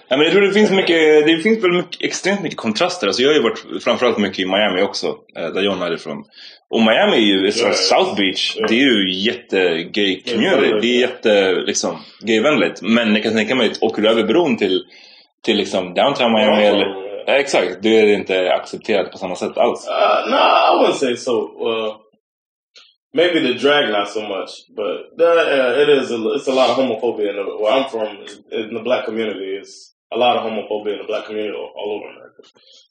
Ja, men jag tror det finns mycket, det finns väl mycket, extremt mycket kontraster. Alltså jag har ju varit framförallt mycket i Miami också, eh, där John är ifrån. Och Miami är ju, Ja. South Beach, det är ju jätte-gay community. Det är jätte, liksom, gayvänligt. Men jag kan tänka mig åker du över bron till, till liksom downtown Miami Ja. eller... Ja, exakt, då är det inte accepterat på samma sätt alls. Uh, no, I wouldn't say so. Uh, maybe the drag not so much, but there, uh, it is. A, it's a lot of homophobia in the, where I'm from. In the black community, it's a lot of homophobia in the black community all, all over America,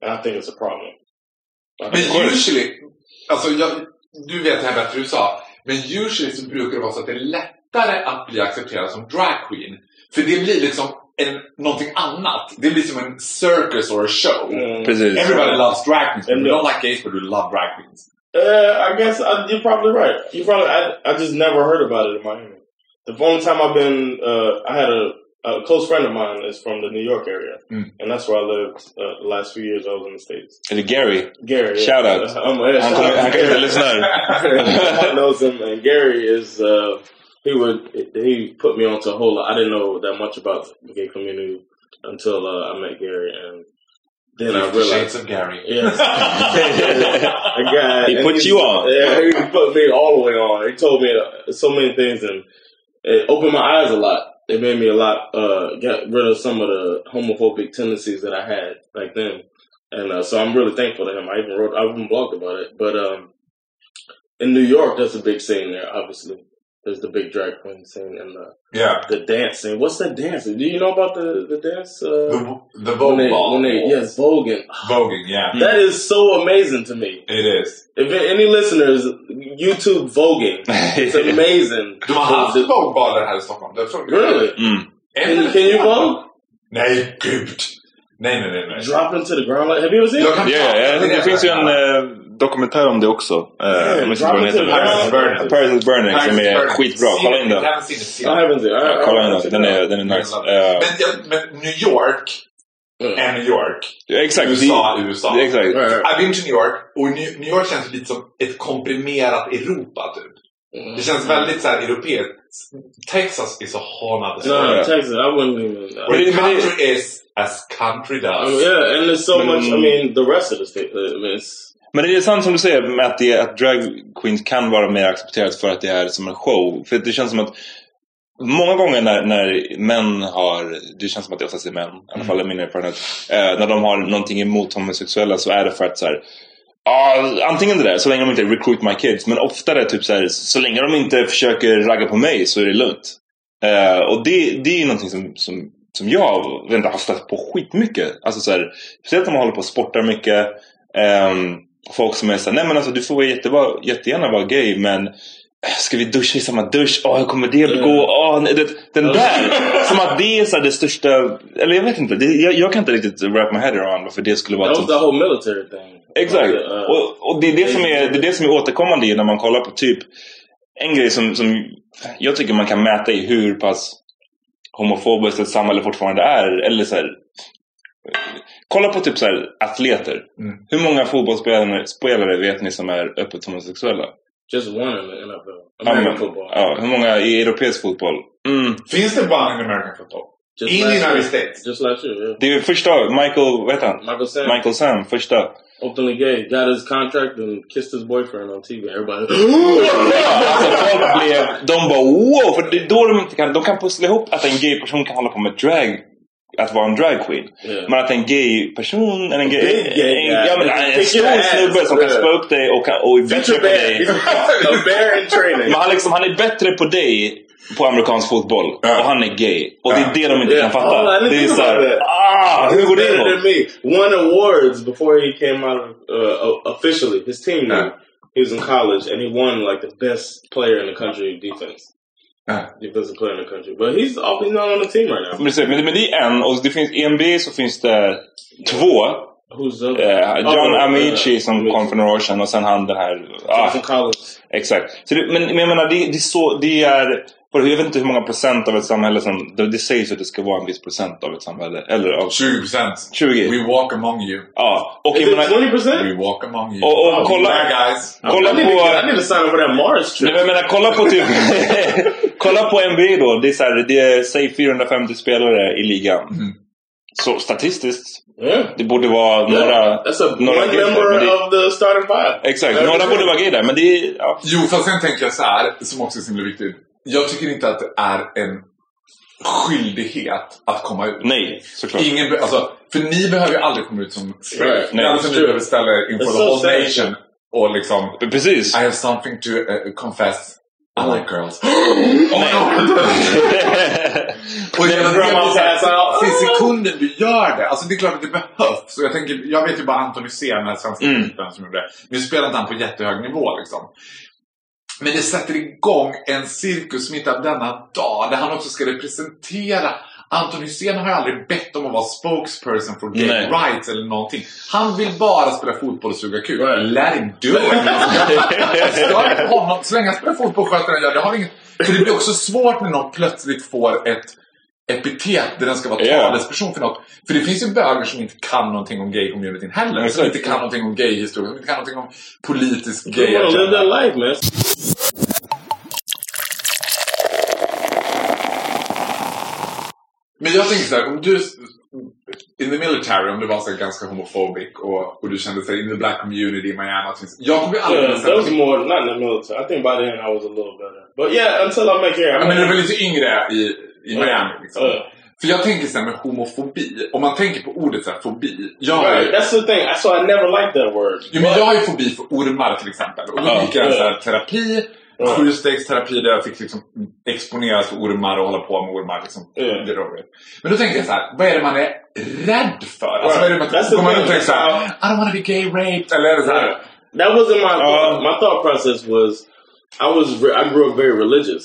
and I think it's a problem. Men usually, alltså jag, du vet det här bättre än USA, men usually så brukar det vara så att det är lättare att bli accepterad som drag queen. För det blir liksom en, någonting annat. Det blir som en circus or a show. Mm. Precis. Everybody loves drag queens, but we the- don't like gays, but we love drag queens. Uh, I guess I, you're probably right. You probably I, I just never heard about it in Miami. The only time I've been, uh, I had a, a close friend of mine is from the New York area, Mm. and that's where I lived uh, the last few years I was in the states. Eller Gary. Gary, Shout yeah. out. Um, yeah, Han shout kommer- out han to kanske Gary. knows him, and Gary is uh, he would he put me onto a whole lot. I didn't know that much about the gay community until uh, I met Gary, and then I realized. Shades of Gary. Yes. guy. He put you on. Yeah, he put me all the way on. He told me so many things and it opened my eyes a lot. It made me a lot, uh, get rid of some of the homophobic tendencies that I had back then. And uh, so I'm really thankful to him. I even wrote, I even blogged about it. But um, in New York, that's a big scene there, obviously. There's the big drag queen scene and the Yeah. the dance scene. What's that dance? Do you know about the the dance? Uh, The, the when Vogue they, ball. when they yes, voguing. Voguing, yeah. That is so amazing to me. It is. If any listeners, YouTube voguing, it's amazing. De har haft Vogue-baler här i Stockholm. Det tror jag. Really? Mm. Can, you- can you vogue? Nej, gud. Nej, nej, nej. nej. Drop into the ground. Like, have you ever seen Jag it? kan Ja, ja, det, det finns ju en dokumentär om det också. Eh, is Burning. Paris is Burning som är skitbra. Kolla in den. Kolla in den. Den är, den är nice. Eh, Men, men New York Mm. är New York. ja, exakt. USA, USA. Exakt. I've been to New York och New York känns lite som ett komprimerat Europa typ. Mm. Det känns väldigt så här europeiskt. Texas is a whole nother No, story. Texas. I wouldn't even. Uh, Where the country is as country does. mean, yeah, and there's so Men- much. I mean, the rest of the state. I mean, it's men det är sant som du säger med att, det, att drag queens kan vara mer accepterat för att det är som en show. För det känns som att Många gånger när, när män har, det känns som att det oftast är män, i alla fall är min erfarenhet. Eh, när de har någonting emot homosexuella så är det för att så här, ah, antingen det där, så länge de inte recruit my kids. Men oftare typ så här, så länge de inte försöker ragga på mig så är det lugnt. Eh, och det, det är ju någonting som, som, som jag inte, har stött på skitmycket. Alltså så här, speciellt när man håller på och sportar mycket. Ehm, folk som är såhär, nej men alltså du får jättebra, jättegärna vara gay men äh, Ska vi duscha i samma dusch? Åh, hur kommer det gå? Åh, nej, det, den där! Som att det är så det största... Eller jag vet inte. Det, jag, jag kan inte riktigt wrap my head around varför det skulle vara... that was the whole military thing. Exakt. Like, uh, Och, och det, är det, som är, det är det som är återkommande när man kollar på typ en grej som, som jag tycker man kan mäta i hur pass homofobiskt ett samhälle fortfarande är. Eller så här, kolla på typ så här, atleter. Mm. Hur många fotbollsspelare spelare vet ni som är öppet homosexuella? just one in the NFL, Ja, American men- football. Ja, hur många i europeisk fotboll? Mm. Finns det barn i American football? Just In the United. States? Just last year, yeah. Det är första, Michael, vad heter han? Michael Sam, Michael Sam, första. openly gay, got his contract and kissed his boyfriend on TV. Everybody, Alltså folk blev, de bara wow! För det är då de inte kan, de kan pussla ihop att en gay person kan hålla på med drag, att vara en drag queen. Yeah. Men att en gay person, en gay, Big gay en, guy. ja, men en Kick stor snubbe som kan Yeah. spöa upp dig och, kan, och är bättre på dig. Men han, liksom, han är bättre på dig på amerikansk fotboll Ja. och han är gay. Och det Ja. är det de inte Yeah. kan fatta. Oh, det är think så här, about that. ah, hur går det ihop? Won awards before he came out of, uh, officially. His team. Yeah. He was in college and he won like the best player in the country defense. Yeah. Defensive player in the country. But he's he's not on the team right now. Men det- Men, men det är en och det finns, i NBA så finns det två. Who's the Eh, John Oh, Amici yeah. som kom för några år sedan och sen han den här... Ah. Exakt. Så det, men, men jag menar, det, det, så, det är... Jag vet inte hur många procent av ett samhälle som... Det, det sägs att det ska vara en viss procent av ett samhälle. Eller av 20 procent. 20. We walk among you. Ja. Och Is jag it menar... 20%? We walk among you. Och, och Oh, kolla... Bad guys. Kolla på- I need to sign up for that Mars Nej, trip. men jag menar, kolla på typ... kolla på NBA då. Det är, så här, det är säg 450 spelare i ligan. Mm. Så statistiskt, Yeah. det borde vara Yeah. några... That's a några member men det- of the starting five. Exakt, Every några borde vara gay där. Men det är... Ja. Jo, fast sen tänker jag så här, som också är så himla viktigt. Jag tycker inte att det är en skyldighet att komma ut. Nej, såklart. Ingen, be- alltså, för ni behöver ju aldrig komma ut som straight. Är alltså Nej, ni behöver ställa er inför the whole sad. nation och liksom Precis. I have something to uh, confess. I like girls. Och jag, Then grandma's ass out. till sekunden du gör det. Alltså det är klart att det behövs. Så jag, tänker, jag vet ju bara Anton Hysén, den här svenska Mm. typen som gjorde det. Nu spelar inte han på jättehög nivå liksom. Men det sätter igång en cirkus mitt av denna dag där han också ska representera Anton Hysén har aldrig bett om att vara spokesperson for gay Nej. rights eller någonting. Han vill bara spela fotboll och suga kuk. Let him do it! Stör inte honom. Så länge han spelar fotboll och sköter han gör det. har inget... För det blir också svårt när någon plötsligt får ett epitet där den ska vara Ja. talesperson för något. För det finns ju bögar som inte kan någonting om gay-communityn heller. Som Exakt. inte kan någonting om gay-historia, som inte kan någonting om politisk gay want to live that agenda. life, man. Men jag tänker såhär, om du... In the military, om du var så ganska homofobic och, och du kände sig in the black community i Miami. Jag kommer ju aldrig Yeah, kunna that was more, not in the military. I think by then I was a little better. But yeah, until I met Gary. Ja, men du var lite yngre i, i Miami liksom. För jag tänker såhär med homofobi. Om man tänker på ordet såhär fobi. Jag har right, ju- that's the thing. So I never liked that word. Jo, men jag har ju fobi för ormar till exempel. Och då Ja. gick jag en sån här terapi. Sjustegsterapi där jag fick liksom exponeras för ormar och hålla på med ormar. Liksom. Det är roligt. Men då tänker jag så här, vad är det man är rädd för? Alltså, vad är det man, That's the går man runt och thing. tänker så här, I don't wanna be gay raped. Eller är så här, That wasn't my thought. My thought process was, I was re- I grew up very religious.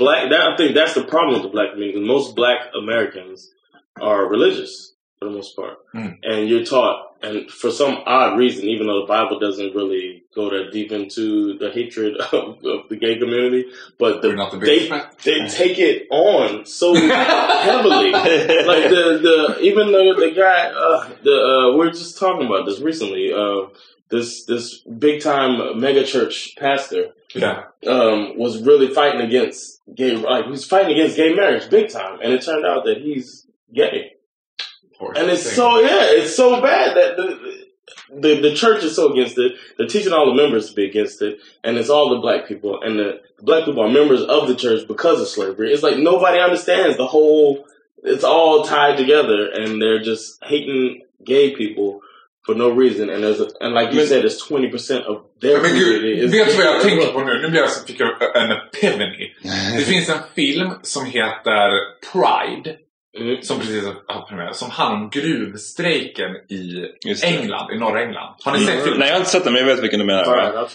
black. That I think that's the problem with the black community. Most black Americans are religious for the most part, Mm. and you're taught. And for some odd reason, even though the Bible doesn't really go that deep into the hatred of, of the gay community, but the, the they they take it on so heavily. like the the even the the guy uh, the uh, we were just talking about this recently. Uh, this this big time mega church pastor Yeah. um, was really fighting against gay, like he was fighting against gay marriage big time, and it turned out that he's gay. and it's so yeah, it's so bad that the, the the church is so against it. They're teaching all the members to be against it, and it's all the black people, and the black people are members of the church because of slavery. It's like nobody understands the whole. It's all tied together, and they're just hating gay people. For no reason, and there's a, and like you Men- said, it's twenty percent of their Men community. gud, vet du vad jag tänker på nu? Nu blir jag så fick jag en epiphany. Det finns en film som heter Pride. Som precis har premiär. Som handlar om gruvstrejken i. England, i norra England. Har ni sett Mm. filmen? Nej, jag har inte sett den, men jag vet vilken du menar. Out.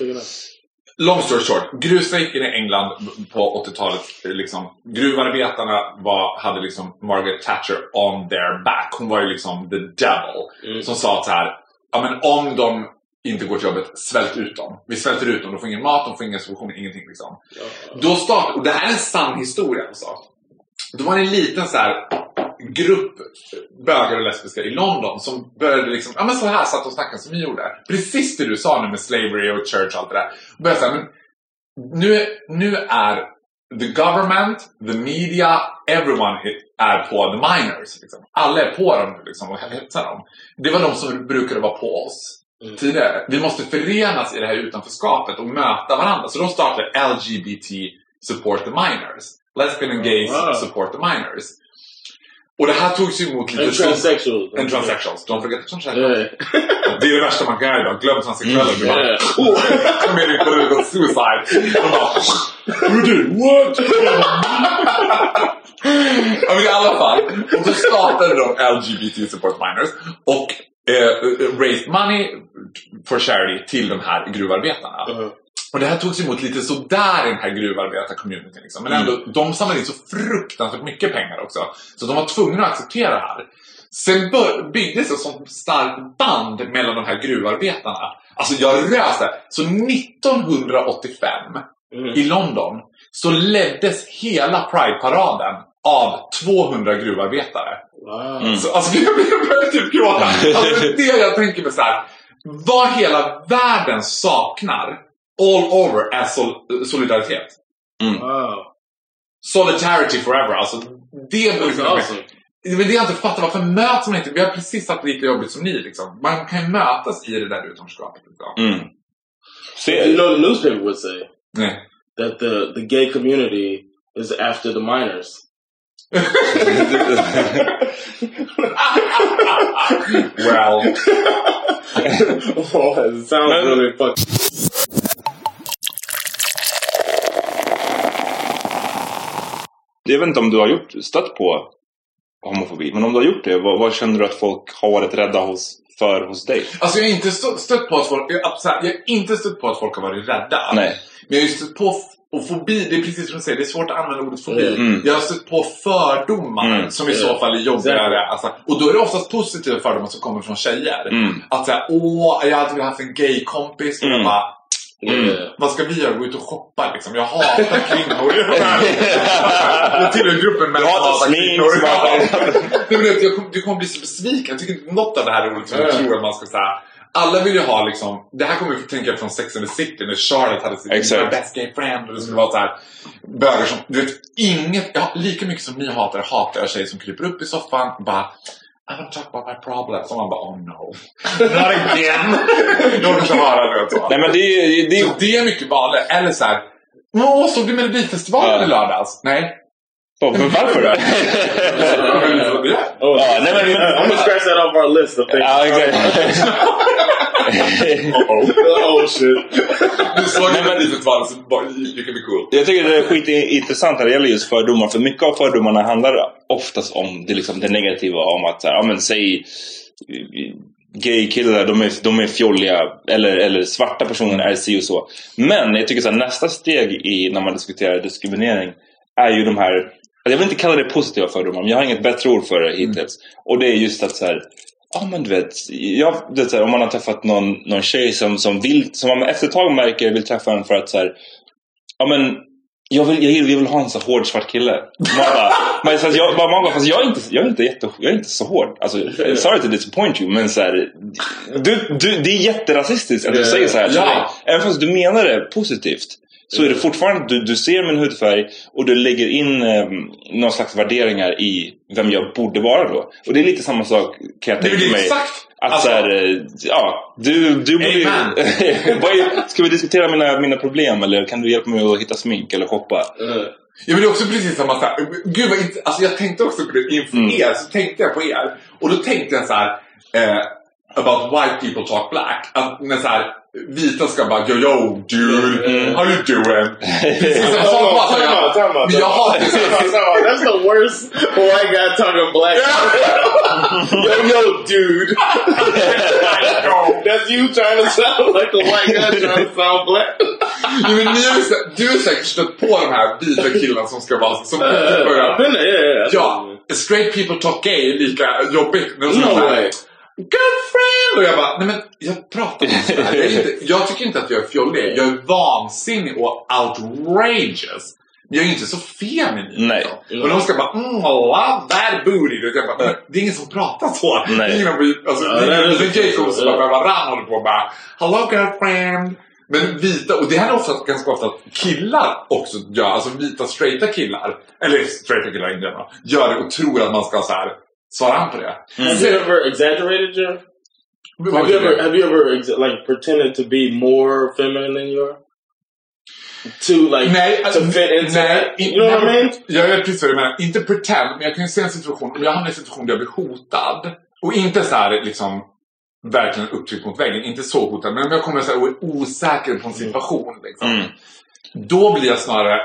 Long story short. Gruvstrejken i England på 80-talet. Liksom, gruvarbetarna var, hade liksom Margaret Thatcher on their back. Hon var ju liksom the devil. Som sa att så här, ja men om de inte går till jobbet, svält ut dem. Vi svälter ut dem, de får ingen mat, de får ingen subvention, ingenting liksom. Då startade, och det här är en sann historia alltså. Då var det en liten så här grupp bögar och lesbiska i London som började liksom, ja men så här satt och snackade som vi gjorde. Precis det du sa nu med slavery och church och allt det där. Började säga, men nu, nu är the government, the media, everyone är på the miners. Liksom. Alla är på dem nu liksom, och hetsar dem. Det var de som brukade vara på oss tidigare. Vi måste förenas i det här utanförskapet och möta varandra. Så de startade LGBT Support the Miners. Lesbian and gays Wow. support the miners. Och det här togs ju emot lite... And transsexuals. And transsexuals. Don't forget the transsexuals. Yeah. Det är det värsta man kan göra idag. Glöm transsexuella. Mm, Du bara, yeah. oh, kom in i political suicide. De bara, Who did what? men i alla fall. Och då startade de LGBT Support Miners. Och eh, raised money for charity till de här gruvarbetarna. Och det här togs emot lite sådär i den här gruvarbetarcommunityn. Liksom. Men ändå, de samlade in så fruktansvärt mycket pengar också. Så de var tvungna att acceptera det här. Sen byggdes ett sånt starkt band mellan de här gruvarbetarna. Alltså jag röste. Så 1985 i London så leddes hela Pride-paraden av 200 gruvarbetare. Wow. Så, alltså, jag började typ gråta. Alltså, det jag tänker mig så här. Vad hela världen saknar all over är sol- solidaritet. Wow. Solidarity forever. Alltså, det är liksom, awesome. Men det jag inte fattar, varför möts man inte? Vi har precis haft lika jobbigt som ni liksom. Man kan ju mötas i det där utanförskapet. Liksom. Mm. You know the newspaper would say Nej. that the, the gay community is after the minors. well. oh, it sounds really fucked. Jag vet inte om du har gjort, stött på homofobi, men om du har gjort det, vad, vad känner du att folk har varit rädda hos, för hos dig? Alltså jag har inte stött, på att folk... Jag, jag har inte stött på att folk har varit rädda. Nej. Men jag har ju stött på... Och fobi, det är precis som du säger, det är svårt att använda ordet fobi. Mm. Jag har stött på fördomar Mm. som i så Yeah. fall är jobbigare. Alltså, och då är det oftast positiva fördomar som kommer från tjejer. Mm. Att säga, åh, jag har alltid velat haft en gay-kompis. Mm. bara, Mm. vad ska vi göra? Gå ut och shoppa liksom. Jag hatar kvinnor. jag tillhör gruppen män som hatar kvinnor. Nej, men du, jag kom, du kommer bli så besviken. Jag tycker inte något av det här är roligt som jag Ja. tror att man ska säga. Alla vill ju ha liksom, det här kommer jag tänka från Sex and the City när Charlotte hade sitt Exakt. My best gay friend och det skulle vara så här bögar som, du vet, inget, ja, lika mycket som ni hatar hatar jag tjejer som kryper upp i soffan bara I to talk about my problems. Och man bara oh no. Not again. jag vill inte höra det. Så. Nej men det är... Det är Så det är mycket vanligt. Eller så här, Åh, såg du Melodifestivalen i lördags? Nej. Men varför då? Oh, Ja, nej, men- men- I'm gonna scratch that off our list of things. Ja, oh shit. Du såg så bara, you can be cool. Jag tycker det är skitintressant när det gäller just fördomar. För mycket av fördomarna handlar oftast om det, liksom, det negativa. Om att, ja men säg gay-killar, de är, de är fjolliga. Eller, eller svarta personer är si och så. Men jag tycker så här, nästa steg i när man diskuterar diskriminering är ju de här, jag vill inte kalla det positiva fördomar, men jag har inget bättre ord för det hittills. Och det är just att så här, Ja men du vet, jag, så här, om man har träffat någon, någon tjej som, som, vill, som man efter ett tag märker vill träffa en för att så här, Ja men jag vill, jag vill, jag vill ha en så hård svart kille. Man bara, jag, man fast jag är inte, jag är inte, jätte, jag är inte så hård. Alltså, sorry to disappoint you men så här, du, du, det är jätterasistiskt att du säger så här till ja. mig. Även fast du menar det positivt. Så är det fortfarande, du, du ser min hudfärg och du lägger in eh, någon slags värderingar i vem jag borde vara då. Och det är lite samma sak kan jag tänka mig. exakt. Att Alltså- så här, eh, ja, du, du borde ju... Ska vi diskutera mina, mina problem eller kan du hjälpa mig att hitta smink eller shoppa? Uh, Ja men det är också precis samma här, Gud vad inte, alltså jag tänkte också på det inför Mm. er, så tänkte jag på er. Och då tänkte jag så här, eh, about white people talk black. Att när så här, vita ska bara yo yo dude, Mm. how you doing? That's the worst white guy talking black. yo, yo, dude. That's you trying to sound like a white guy trying to sound black. Jo, men ni har du har säkert stött på de här vita killarna som ska vara som Uh, börjar there, yeah, yeah. Ja, straight people talk gay är lika jobbigt. No way. Girlfriend! Och jag bara, nej men jag pratar inte sådär. Jag, inte, jag tycker inte att jag är fjollig. Jag är vansinnig och outrageous. Men jag är inte så feminin. Nej. liksom. Och de ska bara, mm, love that booty. Och jag bara, det är ingen som pratar så. Nej. Ingen, alltså, Ja, det är ingen som bara, varann håller på och bara, hello girlfriend. Men vita, och det här är ofta, ganska ofta att killar också gör, alltså vita straighta killar, eller straighta killar in general, gör det och tror att man ska så här svara an på det. Have you ever exaggerated your? Have you ever du? have you ever ex- like pretended to be more feminine than you are? To like Nej, to alltså, fit into nej, that? You know what I mean? Jag vet precis vad du menar. Inte pretend, men jag kan ju se en situation, om jag hamnar i en situation där jag blir hotad. Och inte så här liksom verkligen upptryckt mot väggen, inte så hotad. Men om jag kommer så här och är osäker på en situation. Liksom, Mm. Då blir jag snarare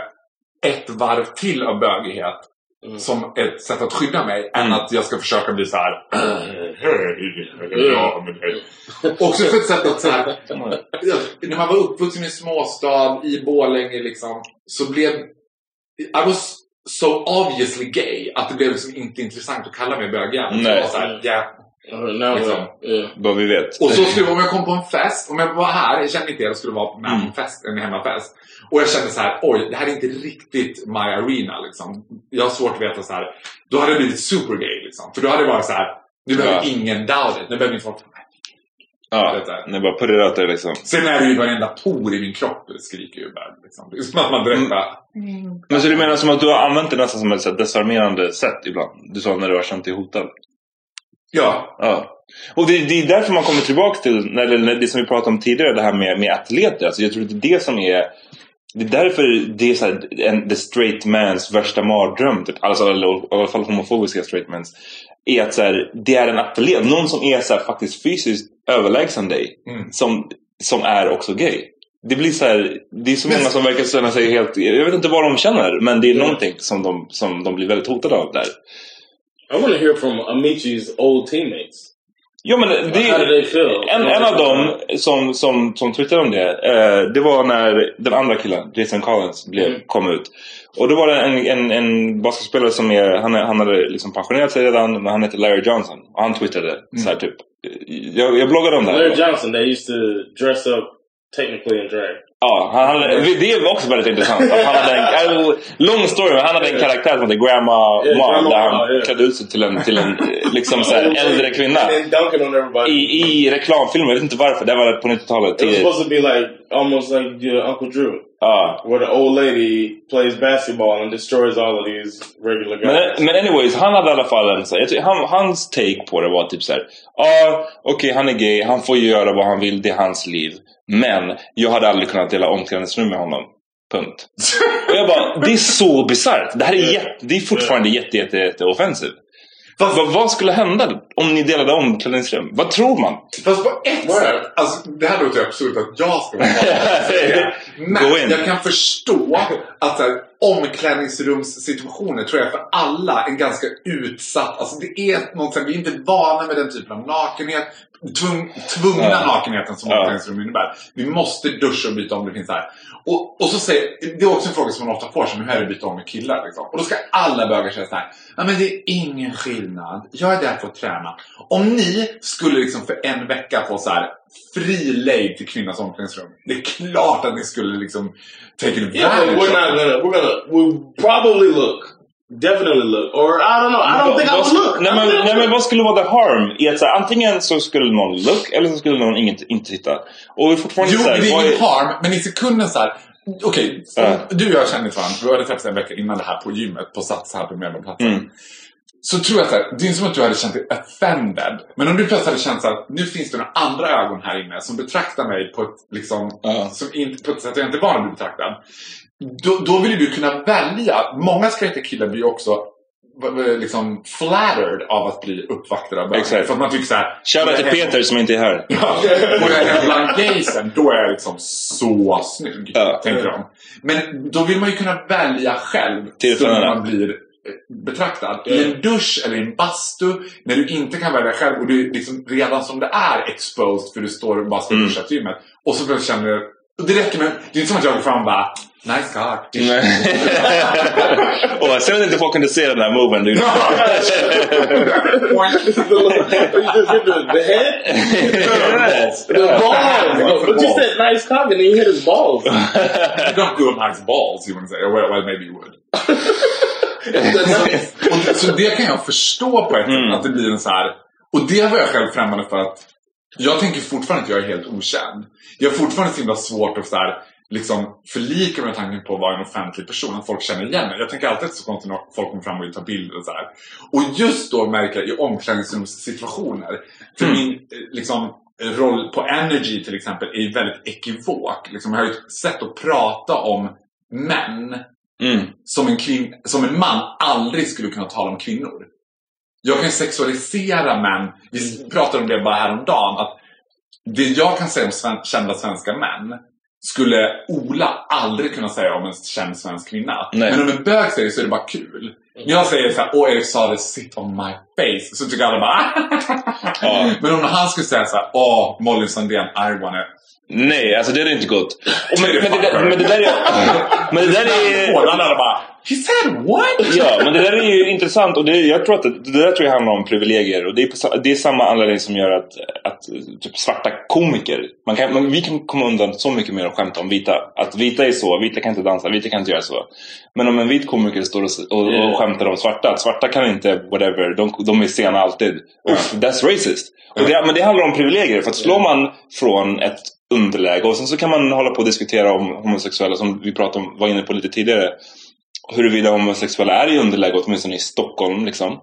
ett varv till av bögighet. Mm. Som ett sätt att skydda mig. Än Mm. att jag ska försöka bli så här. Ja, men hej. Också för ett sätt att så här, När man var uppvuxen i en småstad i Borlänge liksom. Så blev I was so obviously gay att det blev liksom inte intressant att kalla mig bögjävel. Så Nej. jag var så här, ja. Liksom. yeah. Vad vi vet. Och så skulle om jag kom på en fest, om jag var här, jag kände inte er, jag skulle vara med på en fest, en hemmafest. Och jag kände så här, oj, det här är inte riktigt my arena liksom. Jag har svårt att veta så här. Då hade det blivit supergay liksom. För då hade det varit så här, nu behöver Ja. ingen doubt it. Nu behöver inte folk, Ja, det bara there liksom. Sen är det ju varenda por i min kropp skriker ju bara. Liksom. Det är som att man direkt bara... Men så du menar som att du har använt det nästan som ett så här desarmerande sätt ibland? Du sa när du har känt dig hotad. Ja. Ja. Och det, det är därför man kommer tillbaka till när, när det som vi pratade om tidigare, det här med, med atleter. Alltså jag tror att det är det som är... Det är därför det är så här, en, the straight mans värsta mardröm. Typ. Alltså, eller, i alla fall homofobiska straight mans. Är att så här, det är en atlet. Någon som är så här, faktiskt fysiskt överlägsen dig. Mm. Som, som är också gay. Det blir så här, det är så många som verkar känna sig helt... Jag vet inte vad de känner. Men det är någonting som de, som de blir väldigt hotade av där. I want to hear from Amici's old teammates. Jo men det, en, en av dem som, som, som twittrade om det, eh, det var när den andra killen, Jason Collins, blev, Mm. kom ut. Och då var det en, en, en basketspelare som är, han, han hade liksom pensionerat sig redan, men han heter Larry Johnson. Och han twittrade så här typ. Jag, jag bloggade om det här. Larry Johnson, they used to dress up technically in drag. Ja, han hade, det var också väldigt intressant. Att han hade en, en lång story, men han hade en karaktär som hette Grandma Yeah. Grandma Där Ma, han yeah. klädde ut sig till en, till en liksom så här, äldre kvinna. I, I reklamfilmer, jag vet inte varför. Det var på 90-talet. It was supposed to be like almost like your Uncle Drew. Ja. Where the old lady plays basketball and destroys all of these regular guys. Men, men anyways, han hade i alla fall en så här, han, hans take på det var typ så här. Ja, okej han är gay, han får ju göra vad han vill, det är hans liv. Men jag hade aldrig kunnat dela omklädningsrum med honom. Punkt. Och jag bara, det är så bisarrt. Det här är, jätte, det är fortfarande jätte, jätte, jätte offensivt. Vad, vad skulle hända om ni delade omklädningsrum? Vad tror man? Fast på ett sätt, alltså, det här låter ju absurt att jag ska vara Gå in. Men jag kan förstå att så här, omklädningsrumssituationer tror jag för alla är ganska utsatt. Alltså det är något, så här, vi är inte vana med den typen av nakenhet. Tvung, tvungna Ja. nakenheten som Ja. omklädningsrum innebär. Vi måste duscha och byta om det finns här. Och, och så säger, det är också en fråga som man ofta får sig, hur är det att byta om med killar? Liksom. Och då ska alla bögar säga så här, ja men det är ingen skillnad. Jag är där för att träna. Om ni skulle liksom för en vecka få så här fri lejd till kvinnans omklädningsrum. Det är klart att ni skulle liksom take advantage Yeah, we're not it. gonna. We're gonna. We'll probably look. Definitely look. Or I don't know. I don't think I would look. Nej men, nej men vad skulle vara the harm? I att så här, antingen så skulle någon look eller så skulle någon inte, inte titta. Och fortfarande Jo, så här, det är ingen harm, men i sekunden så här. Okej, Ja. om du och jag känner varandra. Vi hade träffats en vecka innan det här på gymmet på Sats här på Medborgarplatsen. Mm. Så tror jag så här, det är inte som att du hade känt dig offended. Men om du plötsligt hade känt här, nu finns det några andra ögon här inne som betraktar mig på ett, liksom, som inte, på ett sätt jag inte är van att bli betraktad. Då, då vill du kunna välja. Många straighta killar blir också liksom flattered av att bli uppvaktade av bögar. Exakt. För att man tycker så här. Shoutout till Peter som inte är här. Ja, och jag är bland gaysen, då är jag liksom så snygg. Tänker de. Men då vill man ju kunna välja själv när man blir eh, betraktad. I en dusch eller i en bastu, när du inte kan välja själv och du är liksom redan som det är exposed för du står och bara ska Mm. duscha till gymmet. Och så plötsligt känner du, det räcker med, det är inte som att jag går fram och bara Nice cock. Och sen att inte folk kunde se den där moven. Du. the head? the balls. But you said nice cock and then you hit his balls. you don't go nice balls, you want to say. Well, well maybe you would. och, så det kan jag förstå på ett sätt, att det blir en så här... Och det var jag själv främmande för att jag tänker fortfarande att jag är helt okänd. Jag har fortfarande så himla svårt att så här, liksom förlika med tanken på att vara en offentlig person, att folk känner igen mig. Jag tänker alltid att så konstigt när folk kommer fram och vill ta bilder och så här. Och just då märker jag i omklädningsrumssituationer, för min eh, liksom, roll på Energy till exempel är väldigt ekivok. Liksom, jag har ju ett sätt att prata om män Mm. som en, kvin- som en man aldrig skulle kunna tala om kvinnor. Jag kan sexualisera män. Vi pratade om det bara häromdagen. Att det jag kan säga om sven- kända svenska män skulle Ola aldrig kunna säga om en känd svensk kvinna. Nej. Men om en bög säger så är det bara kul. När jag säger så här, åh Erik sa det, sit on my face. Så tycker alla bara Ja. Men om han skulle säga så här, åh Molly Sandén, I wanna Nej, alltså det är inte gott. Och men, men, det, men det där är... Men det där är... Alla bara He said what? Ja, men det där är ju intressant och det, jag tror att det, det där tror jag handlar om privilegier och det är, på, det är samma anledning som gör att, att typ svarta komiker, man kan, man, vi kan komma undan så mycket mer och skämta om vita. Att vita är så, vita kan inte dansa, vita kan inte göra så. Men om en vit komiker står och, och, och skämtar om svarta, att svarta kan inte whatever, de, de är sena alltid. Uff, that's racist. Och det, men det handlar om privilegier, för att slår man från ett underläge och sen så kan man hålla på och diskutera om homosexuella som vi pratade om, var inne på lite tidigare huruvida homosexuella är i underläge, åtminstone i Stockholm. Liksom.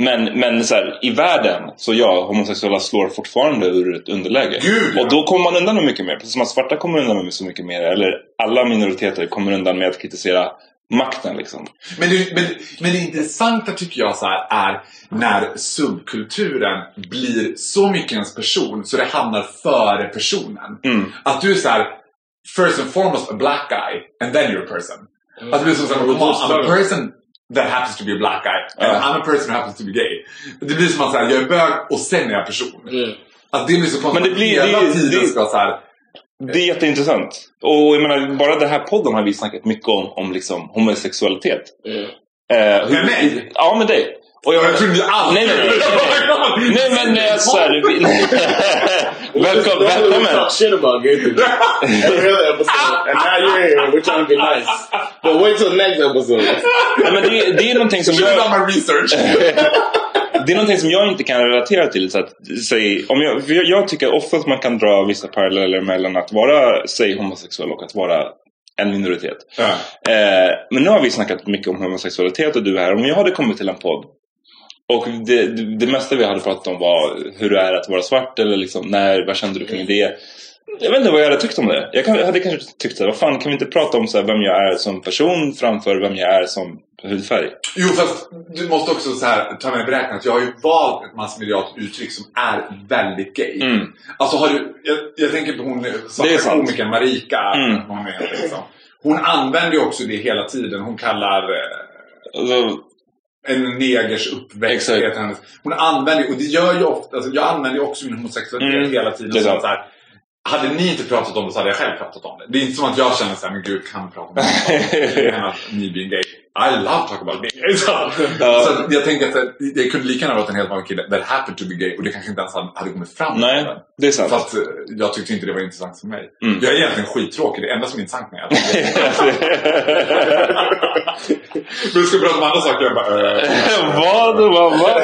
Men, men så här, i världen, så ja, homosexuella slår fortfarande ur ett underläge. Gud, Och då kommer man undan med mycket mer. Precis som att svarta kommer undan med så mycket mer. Eller alla minoriteter kommer undan med att kritisera makten. Liksom. Men det, men, men det intressanta tycker jag så här är när subkulturen blir så mycket ens person så det hamnar före personen. Mm. Att du är så här, first and foremost a black guy and then you're a person. Att blir så såhär, come on, I'm a person that happens to be a black guy and I'm a person who happens to be gay. Det blir som att säga, jag är bög och sen är jag person. Att det blir så konstigt Men det att blir- hela det- tiden det- ska så här, Det är jätteintressant. Och jag menar, bara den här podden har vi snackat mycket om, om liksom homosexualitet. Eh, hur, Med mig? Ja, med dig. Och jag, Jag trodde aldrig- Nej, nej, nej. nej, men eh, så här, välkommen. talk shit about gay people every other episode, and now you're here. We're trying to be nice, but wait till the next episode. Nej, men det, det är någonting som Should jag... my research. Det är någonting som jag inte kan relatera till. Så att, säg, om jag, jag, jag tycker ofta att man kan dra vissa paralleller mellan att vara, säg homosexuell och att vara en minoritet. Ja. Eh, men nu har vi snackat mycket om homosexualitet och du är här. Om jag hade kommit till en podd och det, det, det mesta vi hade pratat om var hur det är att vara svart eller liksom, när, vad kände du kring det? Jag vet inte vad jag hade tyckt om det. Jag, hade kanske tyckt så här, vad fan kan vi inte prata om så vem jag är som person framför vem jag är som hudfärg? Jo, fast du måste också så här, ta med i beräkning att jag har ju valt ett massmedialt uttryck som är väldigt gay. Mm. Alltså har du, jag, jag tänker på hon svarta komikern Marika. Mm. Hon, är, liksom. hon använder ju också det hela tiden. Hon kallar eh, Alltså, en negers uppväxt. Exakt. heter hennes- Hon använder och det gör ju ofta, alltså, jag använder ju också min homosexualitet Mm. hela tiden. Det är Så att, så här, hade ni inte pratat om det så hade jag själv pratat om det. Det är inte som att jag känner såhär, men gud kan prata om det? Än att ni being gay. I love talk about being gay. Så, så att jag tänker att det, kunde lika gärna varit en helt vanlig kille that happened to be gay och det kanske inte ens hade, kommit fram. Nej, det är sant. Fast eh, jag tyckte inte det var intressant för mig. Mm. Jag är egentligen skittråkig. Det enda som är intressant med att Men ska vi prata om andra saker? Jag bara, eh, vad? Vad? Vad?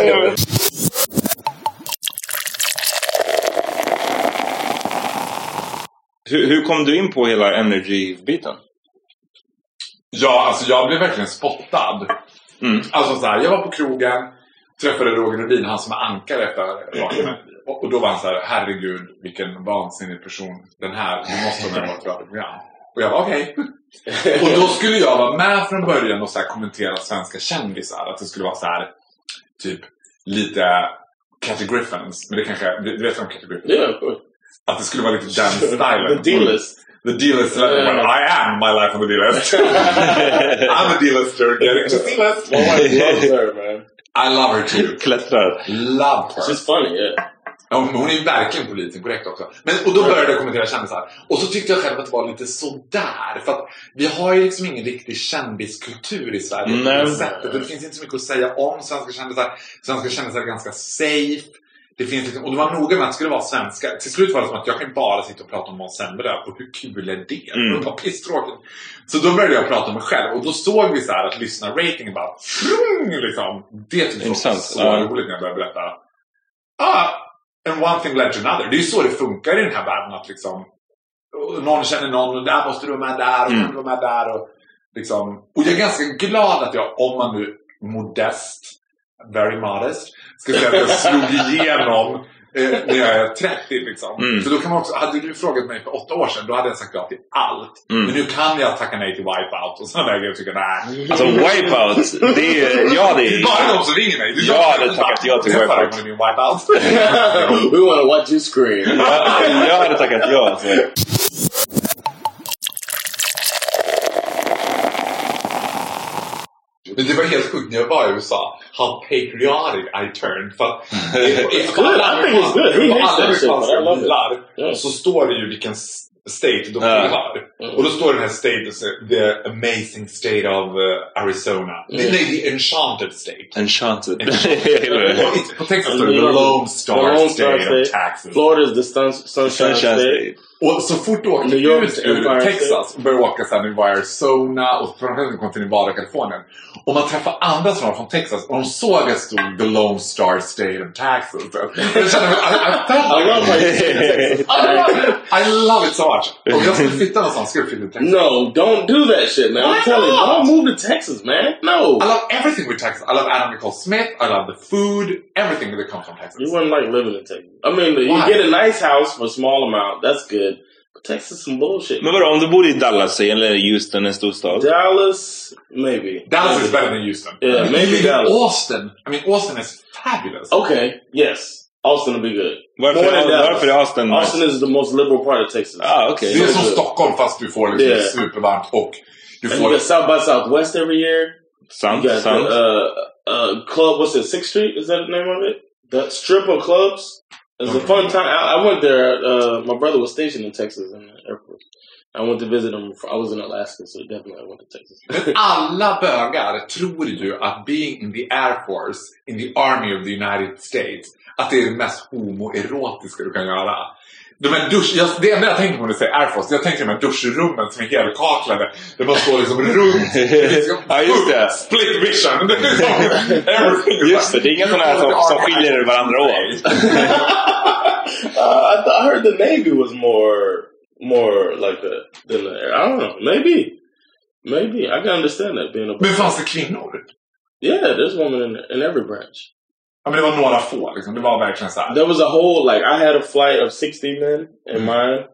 Hur, hur kom du in på hela energy-biten? Ja, alltså jag blev verkligen spottad. Mm. Alltså så här, jag var på krogen, träffade Roger Nordin, han som är ankare efter Vakna med. Och och då var han så här, herregud vilken vansinnig person den här, du måste vara med på ett radioprogram. Och jag var okej. och då skulle jag vara med från början och så här kommentera svenska kändisar. Att det skulle vara så här, typ lite Kathy Griffins. Men det kanske, du vet om Kathy Griffins? Yeah, of course. Att det skulle vara lite den stilen. The. The D-list. Well, I am my life on the D-list. I'm a D-lister getting to D-list. My wife loves her, man. I love her too. Klättrar. Love her. She's funny, yeah. Ja, hon är ju verkligen politiskt korrekt också. Men, och då började jag kommentera kändisar. Och så tyckte jag själv att det var lite sådär. För att vi har ju liksom ingen riktig kändiskultur i Sverige på det sättet. Och det finns inte så mycket att säga om svenska kändisar. Svenska kändisar är ganska safe. Det finns liksom, och de var noga med att det skulle vara svenska. Till slut var det som att jag kan bara sitta och prata om Måns Zelmerlöw. Och hur kul är det? Mm. Det var pisstråkigt. Så då började jag prata om mig själv. Och då såg vi så här att lyssnarratingen bara... Frung, liksom. Det tyckte Intressant. så Ja. roligt när jag började berätta. Ah, and one thing led to another. Det är ju så det funkar i den här världen. Att liksom, någon känner någon och där måste du vara med där och Mm. du vara med där. Och, liksom, och jag är ganska glad att jag, om man nu modest, very modest, ska säga att jag slog igenom eh, när jag är 30 liksom. Mm. För då kan man också, hade du frågat mig för åtta år sedan då hade jag sagt ja till allt. Mm. Men nu kan jag tacka nej till Wipeout och sådana där grejer och tycka nej. Alltså Wipeout, det är... Jag Det är bara de som ringer mig. Jag de- hade tackat ja till Wipeout. Wipeout. we want to watch you scream. Jag, jag hade tackat ja. Alltså. Men det var helt sjukt när jag var i USA. How patriotic I turned. För att hates alla amerikanska bilar så står det ju vilken state de tillhör. Och då står den här state, och så- the amazing state of uh, Arizona. Mm. Nej, the enchanted state. Enchanted. På- På texten står det the Lone Star, The Lone Star state, of State. Texas. Florida is the sun, sunshine, Sunshine state. State. Och så fort du åker ut ur Texas och börjar åka sen i Arizona och framförallt kom till Nevada och Kalifornien. Och man träffar andra som var från Texas och de såg att det stod The Lone Star State of Texas. Jag kände mig, I, I I love you Texas. I love, I love it so much. Om jag skulle flytta någonstans skulle jag flytta till Texas. No, don't do that shit, man. I'm telling you, don't move to Texas, man. No. I love everything with Texas. I love Adam Nicole Smith. I love the food. Everything that comes from Texas. You wouldn't like living in Texas. I mean, you Why? get a nice house for a small amount. That's good. But Texas is some bullshit. Men vadå, om du bor i Dallas säg, eller Houston, en storstad? Dallas, maybe. Dallas maybe. is better than Houston. Yeah, maybe Dallas. Austin. I mean, Austin is fabulous. Okay, yes. Austin will be good. Varför, More than Dallas. varför är Austin nice? Austin is the most liberal part of Texas. Ah, okej. Det är som. Stockholm fast du får liksom Yeah. supervarmt och du And you got South by Southwest every year. Sant, You sant. the uh, uh, club. What's it? Sixth Street is that the name of it? The strip of clubs. It's a fun time. I, I went there. Uh, my brother was stationed in Texas in the Air Force. I went to visit him. I was in Alaska, so definitely I went to Texas. Alla bögar tror ju att being in the Air Force, in the Army of the United States, att det är det mest homoerotiska du kan göra. De här dusch, jag, det enda jag tänker på när du säger Air Force, jag tänker de här duschrummen som är helkaklade. Där man står liksom runt. Ja, just det. Split vision. Det är liksom everything Just det, det är inga sådana här som, som skiljer varandra åt. Uh, I, th- I heard the Navy was more more like that than the Air. I don't know. Maybe, maybe I can understand that being a. Men fanns det kvinnor? Yeah, there's women in in every branch. Ja men det var några få liksom. Det var verkligen så här. There was a whole like I had a flight of sixty men in mm. mine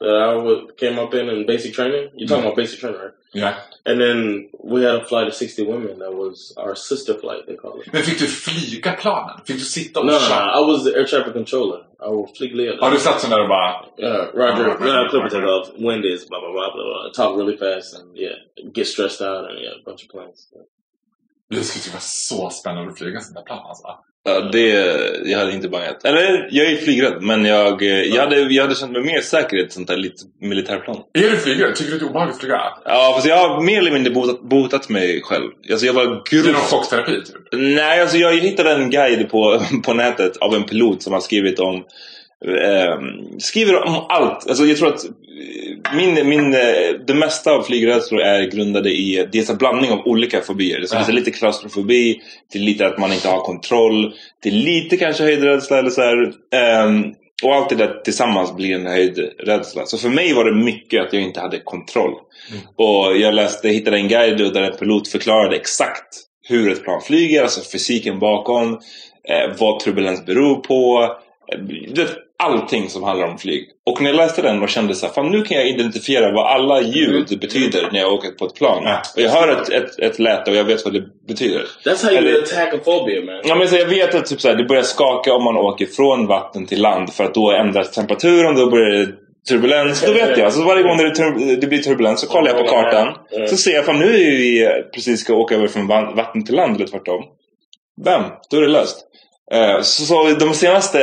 that I would, came up in in basic training. You're talking mm. about basic training, right? Ja. And then we had a flight of sixty women. That was our sister flight. They call it. Men fick du flyga planen? Fick du sitta och No, no, köra? I was the air traffic controller. I was flygledare. Har du satt sån där och bara... Yeah, Roger. Oh, yeah, okay. take off. Wind is blah blah blah blah blah. Talk really fast and yeah, get stressed out and yeah, a bunch of planes. Det skulle tycka vara så spännande att flyga en sån där plan alltså. Ja, det, jag hade inte bangat. Eller, jag är flygrädd, men jag, eh, jag, hade, jag hade känt mig mer säker i ett sånt där litet militärplan. Är du flygare? Tycker du det är obehagligt att flyga? Ja, fast jag har mer eller mindre botat, botat mig själv. Alltså jag var Genom grovt... chockterapi typ? Nej, alltså jag hittade en guide på, på nätet av en pilot som har skrivit om eh, skriver om allt. Alltså jag tror att eh, min, min, eh, det mesta av flygrädslor är grundade i dels en blandning av olika fobier. Det finns Ja. lite klaustrofobi, till lite att man inte har kontroll, till lite kanske höjdrädsla eller så här. Ehm, och allt det där tillsammans blir en höjdrädsla. Så för mig var det mycket att jag inte hade kontroll. Och jag läste, hittade en guide där en pilot förklarade exakt hur ett plan flyger, alltså fysiken bakom, eh, vad turbulens beror på, eh, allting som handlar om flyg. Och när jag läste den och kände så här, fan nu kan jag identifiera vad alla ljud betyder när jag åker på ett plan. Ja. Och jag hör ett, ett, ett läte och jag vet vad det betyder. That's how you Eller- attack a phobia, man. Ja, men så jag vet att typ så här, det börjar skaka om man åker från vatten till land för att då ändras temperaturen, då börjar det turbulens. Då vet jag. Så varje gång det, tur- det blir turbulens så kollar jag på kartan. Så ser jag, fan nu är vi precis ska åka över från va- vatten till land eller tvärtom. Bam, då är det löst. Eh, så, så de senaste,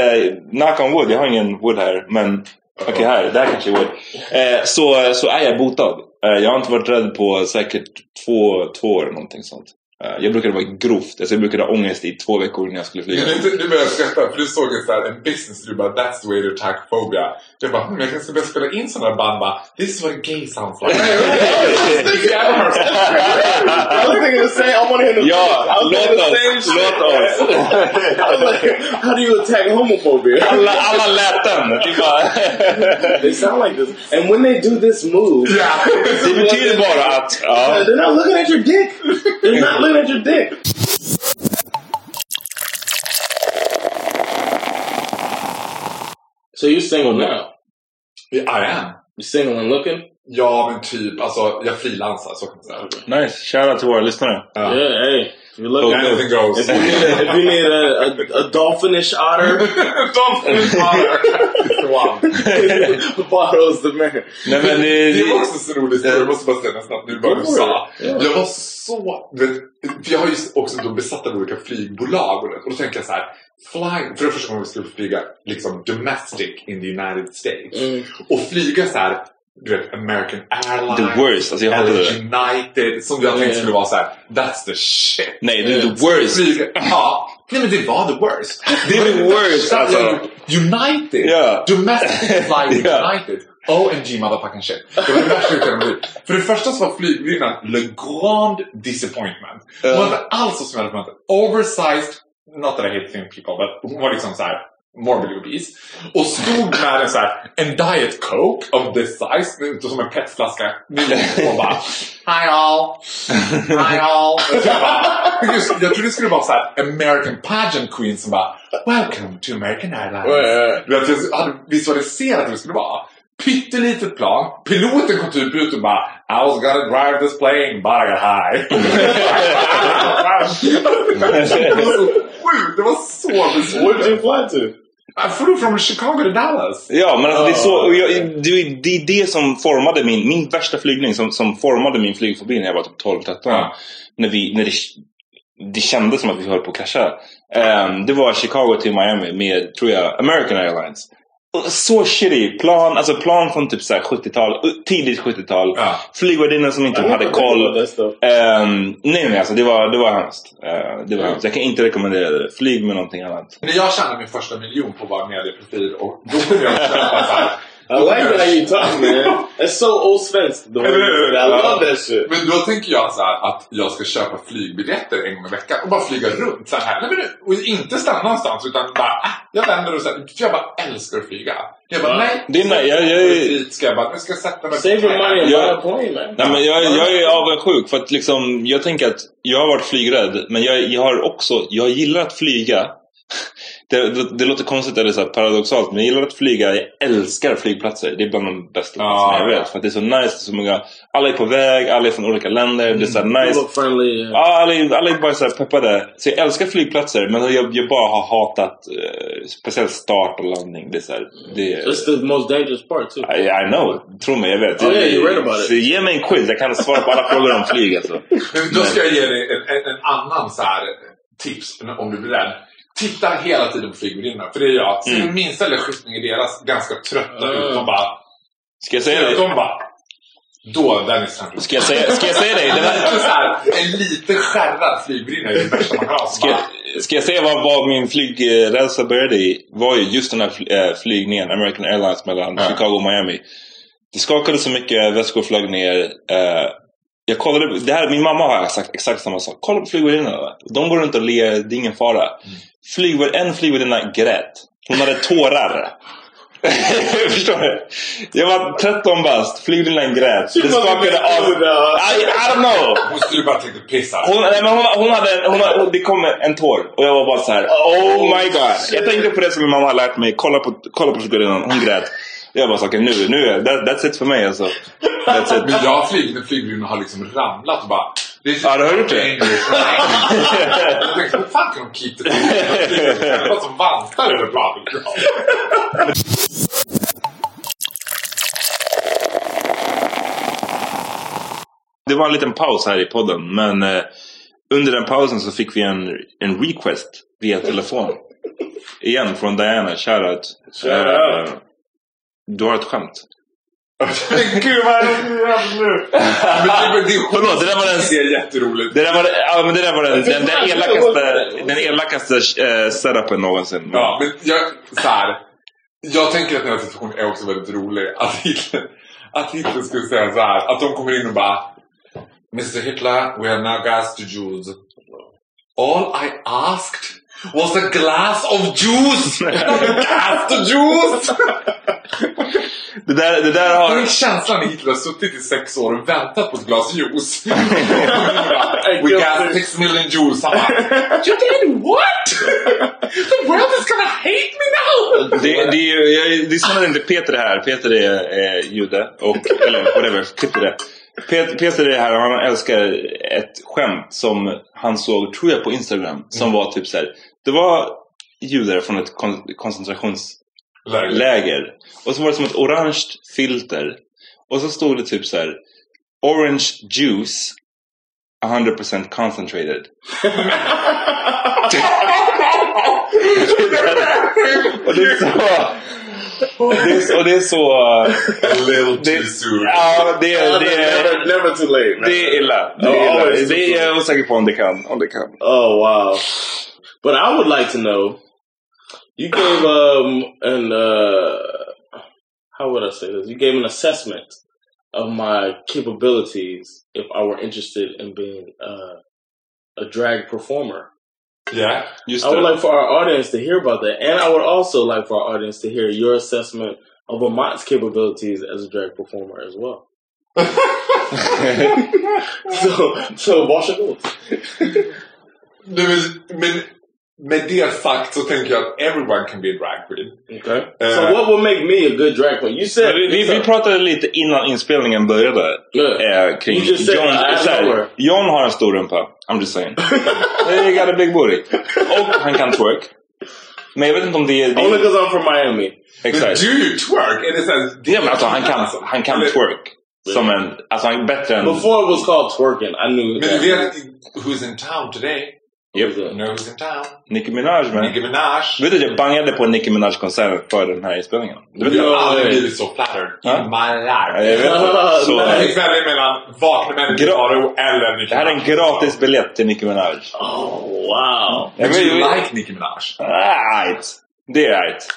knock on wood, jag har ingen wood här, men okej här, det här kanske är wood. Eh, så, så är jag botad. Eh, jag har inte varit rädd på säkert två, två år eller någonting sånt. Eh, jag brukade vara grovt, alltså jag brukade ha ångest i två veckor när jag skulle flyga. Men börjar jag skratta för du såg en, så här, en business du bara That's the way to attack phobia. Jag bara hmm, jag kanske ska börja spela in sådana band bara This is what gay sounds like. I was thinking the same. I want to hear the. Ja, låt oss, låt oss. Like, how do you attack homophobia? Alla, alla är bara, they sound like this, and when they do this move, det betyder bara att... They're not looking at your dick. They're not looking at your dick. So you're single now? I am. You're single and looking? Ja men typ, alltså jag frilansar så kan man säga. Nice, shoutout till våra lyssnare. Ja. Yeah, hey. If you're looking, Anything goes. if you need a, if you need a, a, a dolphinish otter, Dolphin Wow. Barro's the man. Nej men det... Det var också så roligt, jag måste bara säga snabbt nu vad du sa. Jag var så, för jag har ju också då besatt av olika flygbolag och, då tänker jag så här. flying, för det första gången vi skulle flyga liksom domestic in the United States. Och flyga så här, du vet American Airlines. The worst, alltså jag hatar det. United. Som jag tänkte skulle vara så här, that's the shit. Nej, det är the worst. Flyga, ja, nej men det var the worst. Det är the worst, Så alltså. United. Ja. Domestic fly with Ja. United. OMG motherfucking shit. Det var det värsta jag kunde. För det första så var flygvärdinnan le grand disappointment. Hon var inte alls så hade förväntat Oversized, not that I hate thin people, but hon var liksom så här obese. Och stod med en så här, en diet coke of this size, som en petflaska. Och bara Hi all! Hi all! Jag, bara, just, jag trodde det skulle vara så här American pageant queen som bara Welcome to American Airlines. Du vet, jag hade visualiserat hur det skulle vara. Pyttelitet plan. Piloten kom typ ut och bara I was gonna drive this plane but I got high. det var så sjukt. Det var så besviken. What did you fly to? I flew from Chicago to Dallas. Ja, men alltså, det, är så, jag, det, det är det som formade min, min värsta flygning som, som formade min flygfobi när jag var typ 12-13. När, vi, när det, det kändes som att vi höll på att krascha. Ehm, det var Chicago till Miami med, tror jag, American Airlines. Så shitty. Plan, alltså plan från typ så här 70-tal, uh, tidigt 70-tal. Flygvärdinnan som inte hade koll. Ehm, nej, nej, alltså det var, det var hemskt. Eh, det var hemskt. Jag kan inte rekommendera det. Flyg med någonting annat. När jag tjänade min första miljon på att vara medieprofil och då kunde jag köpa så här. I like the way you talk, man. That's so that. I love that shit. Men då tänker jag så här att jag ska köpa flygbiljetter en gång i veckan och bara flyga runt så här. Nej, och inte stanna någonstans utan bara, ah, jag vänder och så här. För jag bara älskar att flyga. Jag bara, nej. Det är, nej, jag, jag, är- Dit ska jag bara, nu ska jag sätta mig Save your money and buy Jag- a plane, man. Nej, men jag, jag är avundsjuk för att liksom, jag tänker att jag har varit flygrädd men jag, jag har också, jag gillar att flyga. Det, det, det låter konstigt eller så här paradoxalt men jag gillar att flyga. Jag älskar flygplatser. Det är bland de bästa platserna jag vet. För att det är så nice. Det är så många, alla är på väg, alla är från olika länder. Det är så här nice. Friendly. Ja, alla, är- alla är bara så här peppade. Så jag älskar flygplatser men jag, jag bara har hatat eh, speciellt start och landning. Det är så här, det är, It's the most dangerous part too. I, I know. Tro mig, jag vet. Oh, yeah, you read about it. Så ge mig en quiz. Jag kan svara på alla frågor om flyg. Alltså. Då ska jag ge dig en, en, en annan så här tips om du blir rädd. Titta hela tiden på flygvärdinnorna. För det är jag. Ser Mm. mm. minsta lilla skiftning i deras ganska trötta Mm. ut. De bara... Ska jag säga det? De bara... Då, den är sant. Ska jag säga, ska jag säga dig? Det var, så här, en lite skärrad flygvärdinna är det värsta man kan ha. ska, jag- ska jag säga vad, vad min flygrädsla började i? Var ju just den här äh, flygningen, American Airlines mellan Chicago och Miami. Det skakade så mycket, väskor flög ner. eh, jag kollade, det här, min mamma har sagt exakt samma sak. Kolla på flygvärdinnorna. De går runt och ler, det är ingen fara. Flygvärd, en flygvärdinna grät. Hon hade tårar. Förstår du? Jag var 13 bast, flygvärdinnan grät. Det skakade av... I, I don't know! Hon skulle bara tänka pissa. Hon, nej, men hon, hon hade, hon, hade- det kom en tår och jag var bara så här: Oh my god. Jag tänkte på det som min mamma har lärt mig. Kolla på, kolla på flygvärdinnan. Hon grät. Jag bara så okej nu, nu, är- that, that's it för mig alltså. That's it. Men jag har flugit när flygvärdinnan har liksom ramlat och bara... Det är Ja, du har gjort det? Jag tänkte, hur fan kan de keep the Det var som vantar över planet. Det var en liten paus här i podden men eh, under den pausen så fick vi en, en request via telefon. Igen från Diana, shoutout. Shoutout. Du har ett skämt. Men gud vad är det nu? Men det är Förlåt, det där var den... Det är jätteroligt. Det där var, ja, men det där var den, den, den elakaste, den elakaste eh, setupen någonsin. Ja, men jag, så här, jag tänker att den här situationen är också väldigt rolig. Att Hitler, att Hitler skulle säga så här, att de kommer in och bara Mr Hitler, we have now gas to Jews. All I asked was a glass of juice! gas to juice! Det där, det där har... Tänk känslan när Hitler har suttit i sex år och väntat på ett glas juice. We got six million Jews. Han You did what? The world is gonna hate me now! Det, det, är ju- jag lyssnade inte Peter här. Peter är, är jude. Och, eller whatever, klipp det. Peter, Peter är här och han älskar ett skämt som han såg, tror jag, på Instagram. Som var typ så här. Det var judar från ett kon koncentrationsläger. Och så var det som ett orange filter. Och så stod det typ så här. Orange juice 100% concentrated. och det är så... Det är, så- och det är så... A little too soon. Ja, det är... Det är, never, never too late. man. det är illa. Det Oh, är, always illa. too Det är jag osäker på om det kan. Om det kan. Oh wow! But I would like to know. You gave um an uh how would I say this? You gave an assessment of my capabilities if I were interested in being uh, a drag performer. Yeah. I would like for our audience to hear about that, and I would also like for our audience to hear your assessment of Amat's capabilities as a drag performer as well. so, so varsågod. Nej, men, men med det sagt så tänker jag att everyone can be a drag queen. Okay. Uh, so what would make me a good drag queen? You said Vi, vi, vi pratade lite innan inspelningen började eh, kring You just said John. John har en stor rumpa. I'm just saying. He got a big booty. Och han kan twerk. Men jag vet inte om det är... Det Only because I'm from Miami. Exakt. Do you twerk? Är det såhär... Ja, men alltså, han kan, han kan twerk. Som en... Alltså han är bättre än... Before it was called twerking, I knew. Men du vet who's in town today? Yep. Who's in town? Nicki Minaj man. Nicki Minaj. Vet du att jag bangade på en Nicki Minaj-konsert för den här inspelningen? Du vet Jag har det? aldrig blivit så flattered in my life. Ja, jag vet det. Så, Jag fick välja mellan vakna Faro eller Nicki det här är en Minaj. gratis biljett till Nicki Minaj. Oh wow! Jag But you like Nicki Minaj? Right. Det är right.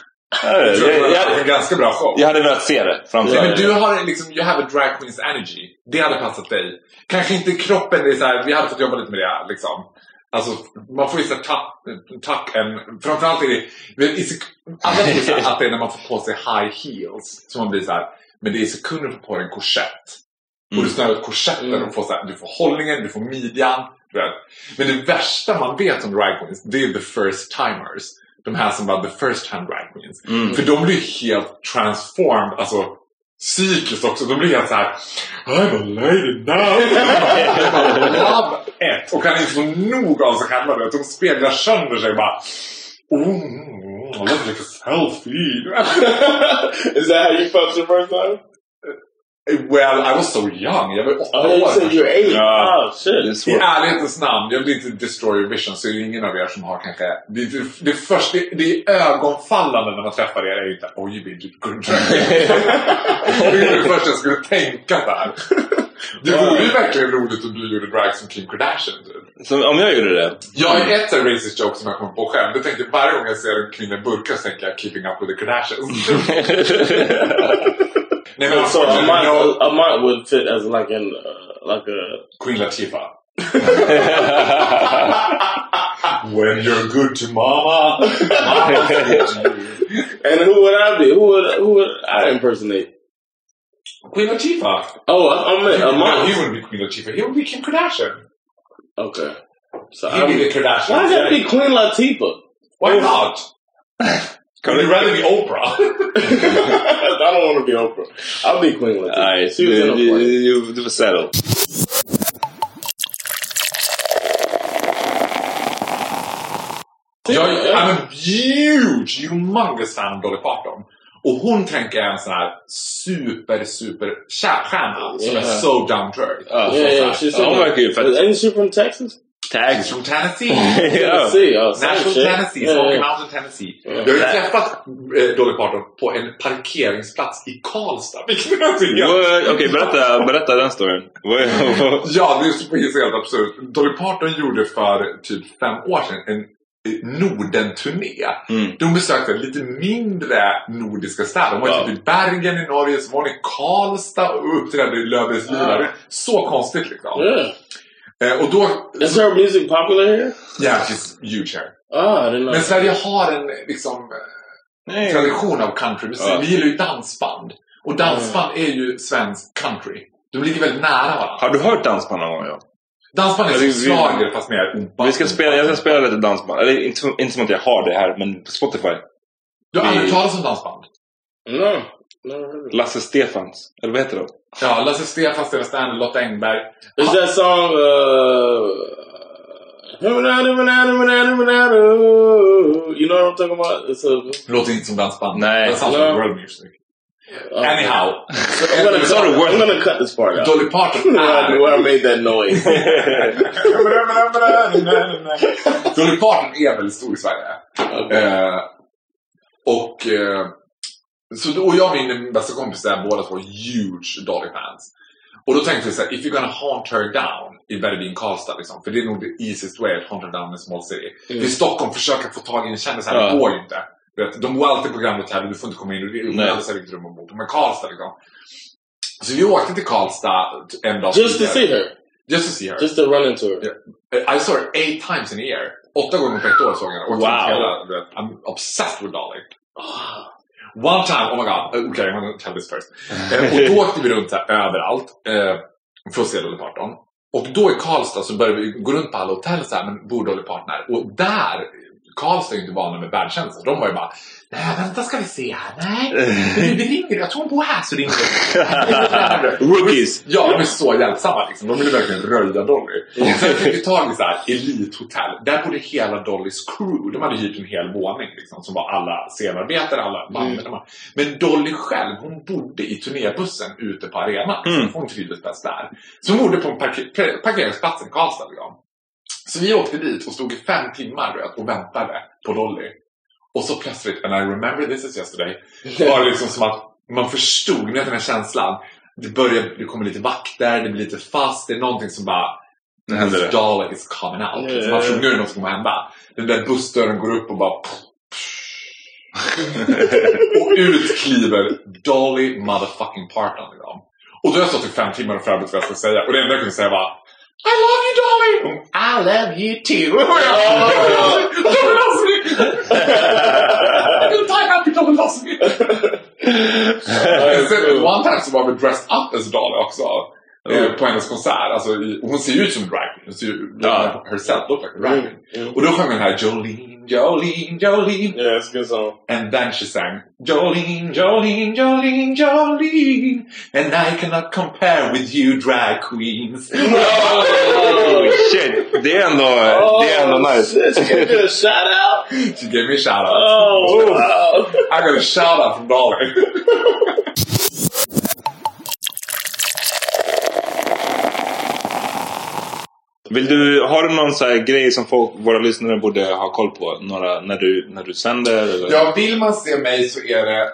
Jag tror Jag, det jag, en ganska bra show. jag hade velat se det framför men du har liksom, you have a drag queens energy. Det hade passat dig. Kanske inte kroppen, det är så här, vi hade fått jobba lite med det liksom. Alltså, man får ju såhär tack, tack en, framförallt är det, men i sek- alla tror att det är när man får på sig high heels som man blir så här. men det är sekunder på dig en korsett. Och du snöar ut korsetten och får så här, du får hållningen, du får midjan. Du vet. Men det värsta man vet om drag queens, det är the first timers. De här som var the first time drag queens. För de blir helt transformed, alltså psykiskt också. De blir helt såhär I'm a lady now. Love it. Och kan inte få nog av sig själva. vet. De speglar sönder sig bara. Oh, I look like a selfie. Is that how you felt your first time? Well, I was so young. Jag var åtta Oh, you år. said you're eight. Ja. Oh shit! Det är I ärlighetens namn, jag vill inte destroy your vision så är det ingen av er som har kanske... Det, det, det, först, det, det är ögonfallande när man träffar er. är inte oj, är good. Det är det första jag skulle tänka där. Det vore ju verkligen roligt om du gjorde drag som Kim Kardashian. Typ. Så om jag gjorde det? Jag har ett sånt racist joke som jag kommer på själv. Det tänkte varje gång jag ser en kvinna i burkar så tänker jag keeping up with the Kardashians. Nej men so Amat, no, Amat would fit as like an uh, like a Queen Latifah. When you're good to mama. And who would I be? Who would who would I impersonate? Queen Latifah. Oh, I, I meant No, Amat. he wouldn't be Queen Latifah. He would be Kim Kardashian. Okay. So He'd be the Kardashian. why does that be Queen Latifah? Why not? Would you rather be Oprah? I don't want to be Oprah. I'll be Queen Latifah. Nej, She was in du, a du, play. du, du får settle. I'm a uh, huge, humongous fan of Dolly Parton. Och hon tänker jag är en sån här super, super stjärna som är so down to earth. Ja, Ja, hon verkar ju fett. Ain't she from Texas? She's from Tennessee. Ja. Tennessee. Same Nashville. Tennessee, Yeah, Smoky yeah. Mountain, Tennessee. Jag har ju träffat eh, Dolly Parton på en parkeringsplats i Karlstad. Vilket? Okej, berätta, berätta den storyn. Ja, det är helt, absurt. Dolly Parton gjorde för typ fem år sedan en Norden-turné. Mm. De besökte lite mindre nordiska städer. De var Ja. typ i Bergen i Norge, så var de i Karlstad och uppträdde i Löfbergs Ja. Så konstigt liksom. Yeah. Eh, och då... Is her music popular here? Yeah, she's huge here. Ah, know. Men Sverige har en liksom eh, Nej. tradition av countrymusik. Ja. Vi gillar ju dansband. Och dansband är ju svensk country. De ligger väldigt nära varandra. Har du hört dansband någon gång? Ja? Dansband är som schlager fast mer umpa. Vi ska spela, jag ska spela lite dansband. Eller inte, som- inte som att jag har det här, men på Spotify. Du har aldrig vi- hört talas om dansband? No. It. Lasse Stefans. Eller vad heter de? Ja, Lasse Stefan, Sten Stanley, Lotta Engberg. Is that song, uh... You know what I'm talking about? It's a... Låter inte som dansband. Nej. Det Ja. like world music. Anyhow. I'm gonna, cut, I'm gonna cut this part out. Dolly Parton Where I made that noise. Dolly Parton är väldigt stor i Sverige. Eh, och, eh, så och jag och min bästa kompis är båda två huge Dolly-fans. Och då tänkte vi såhär, if you're gonna haunt her down, be in Karlstad liksom. För det är nog the easiest way att haunt her down in a small city. Mm. I Stockholm, försöka få tag i en kändis här, det går ju inte. Du vet, de går alltid på Grand Hotel, du får inte komma in, Nej. alldeles vilket rum på. Men Karlstad liksom. Så vi åkte till Karlstad en dag Just to tidigare. see her. Just to see her. Just to run into her. I saw her eight times in a year. Åtta gånger på ett år såg jag henne. Wow. hela, du vet, I'm obsessed with Dolly. One time, oh my god, okay I'm gonna tell this first. Eh, och då åkte vi runt här, överallt eh, för att se Dolly Parton. Och då i Karlstad så började vi gå runt på alla hotell så här, men bor Dolly Parton här? Och där, Karlstad är ju inte vana med världstjänster. De var ju bara, nej vänta ska vi se här, nej. Vi, vi ringer, jag tror hon bor här så ringer vi. Rookies. Ja, de är så hjälpsamma liksom. De ville verkligen röja Dolly. Sen fick vi tag i så här elithotell. Där bodde hela Dollys crew. De hade hyrt en hel våning liksom, som var alla scenarbetare, alla bandmedlemmar. Men Dolly själv, hon bodde i turnébussen ute på arenan. Mm. Hon trivdes bäst där. Så hon bodde på en parker- par- parkeringsplatsen i Karlstad. Liksom. Så vi åkte dit och stod i fem timmar vet, och väntade på Dolly. Och så plötsligt, and I remember this is yesterday, var det liksom som att man förstod, ni vet den här känslan. Det börjar, det kommer lite vakter, det blir lite fast, det är någonting som bara Nu händer det. Dolly is coming out. Så ja, man förstod nu är det något som kommer hända. Den där bussdörren går upp och bara och ut kliver Dolly motherfucking Parton. Liksom. Och då har jag stått i fem timmar och förberett vad jag ska säga. Och det enda jag kunde säga var I love you Dolly! Och, I love you too! Och jag, Dolly loves me! I'm gonna die happy Dolly loves me! Eh, Sen one time så var vi dressed up as Dolly också. Eh, På hennes konsert. Alltså, hon ser ju ut som en drag queen. Hon ser ju Ja. herself look like a drag queen. Och då sjöng den här Jolene, Jolene, Jolene. Yeah, it's a good song. And then she sang Jolene, Jolene, Jolene, Jolene And I cannot compare with you drag queens Oh shit, det är ändå, det är ändå nice. She gave you a shout out. She gave me a shout out Oh, wow. I got a shout out from Dolly Vill du, har du någon så här grej som folk, våra lyssnare borde ha koll på? Några, när, du, när du sänder? Eller? Ja, vill man se mig så är det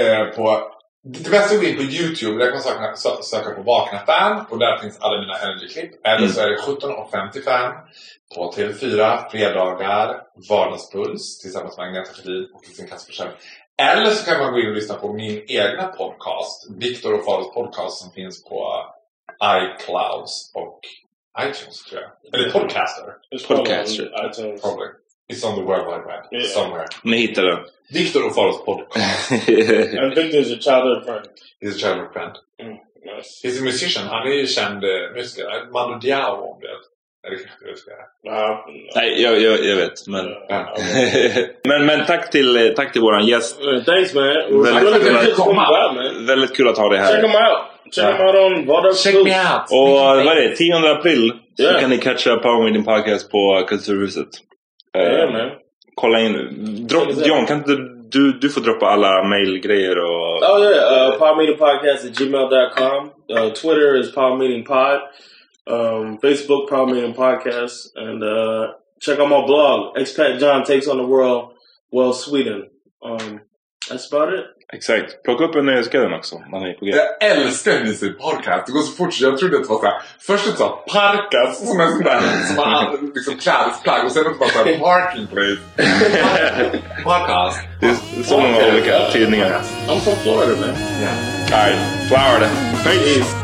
eh, på det bästa är att gå in på Youtube. Där kan man söka, sö- söka på Vakna Fan. Och där finns alla mina Energy-klipp. Eller så är det 17.55 på TV4. Fredagar. Vardagspuls tillsammans med Agneta Sjödin och Kristin Kaspersen. Eller så kan man gå in och lyssna på min egna podcast. Viktor och Faros podcast som finns på iClouds och iTunes tror jag. Eller Podcaster. Podcaster. iTunes. Probably. It's on the World Wide Web. Yeah. Somewhere. Ni hittar den. Viktor och Faros podcast. And Victor's your childhood friend. He's a childhood friend. Mm, nice. He's a musician. Han är ju känd eh, musiker. Mando Diao om det. Eller kanske du är. Nah, Nej, jag, jag, jag vet. Men, Ja. men, men tack till, eh, tack till våran gäst. Uh, thanks, man. Väldigt out, man. Väldigt kul att ha dig Check här. him out. Check him out on Vardags Check me out! Och vad är det? 10 april så kan ni catcha Power Meeting Podcast på Kulturhuset. Eh, Yeah, man. Kolla in. Drop, John, kan inte du, du får droppa alla mailgrejer och... Oh yeah, uh, Power Meeting Podcast at gmail.com. Uh, Twitter is Power Meeting Pod. Um, Facebook Power Meeting Podcast, and uh, check out my blog. Expat John takes on the world. Well, Sweden. Um, that's about it. Exakt. Plocka upp en nyhetsgrejen också. Man är på G. Jag älskar säger podcast. Det går så fort så jag trodde att det var såhär. Först ett sånt parkas som en sån där som har liksom klädesplagg och sen ett bara såhär parking place. podcast. Det är så många olika tidningar. I'm from Florida, man. Yeah. Alright, Florida. Peace.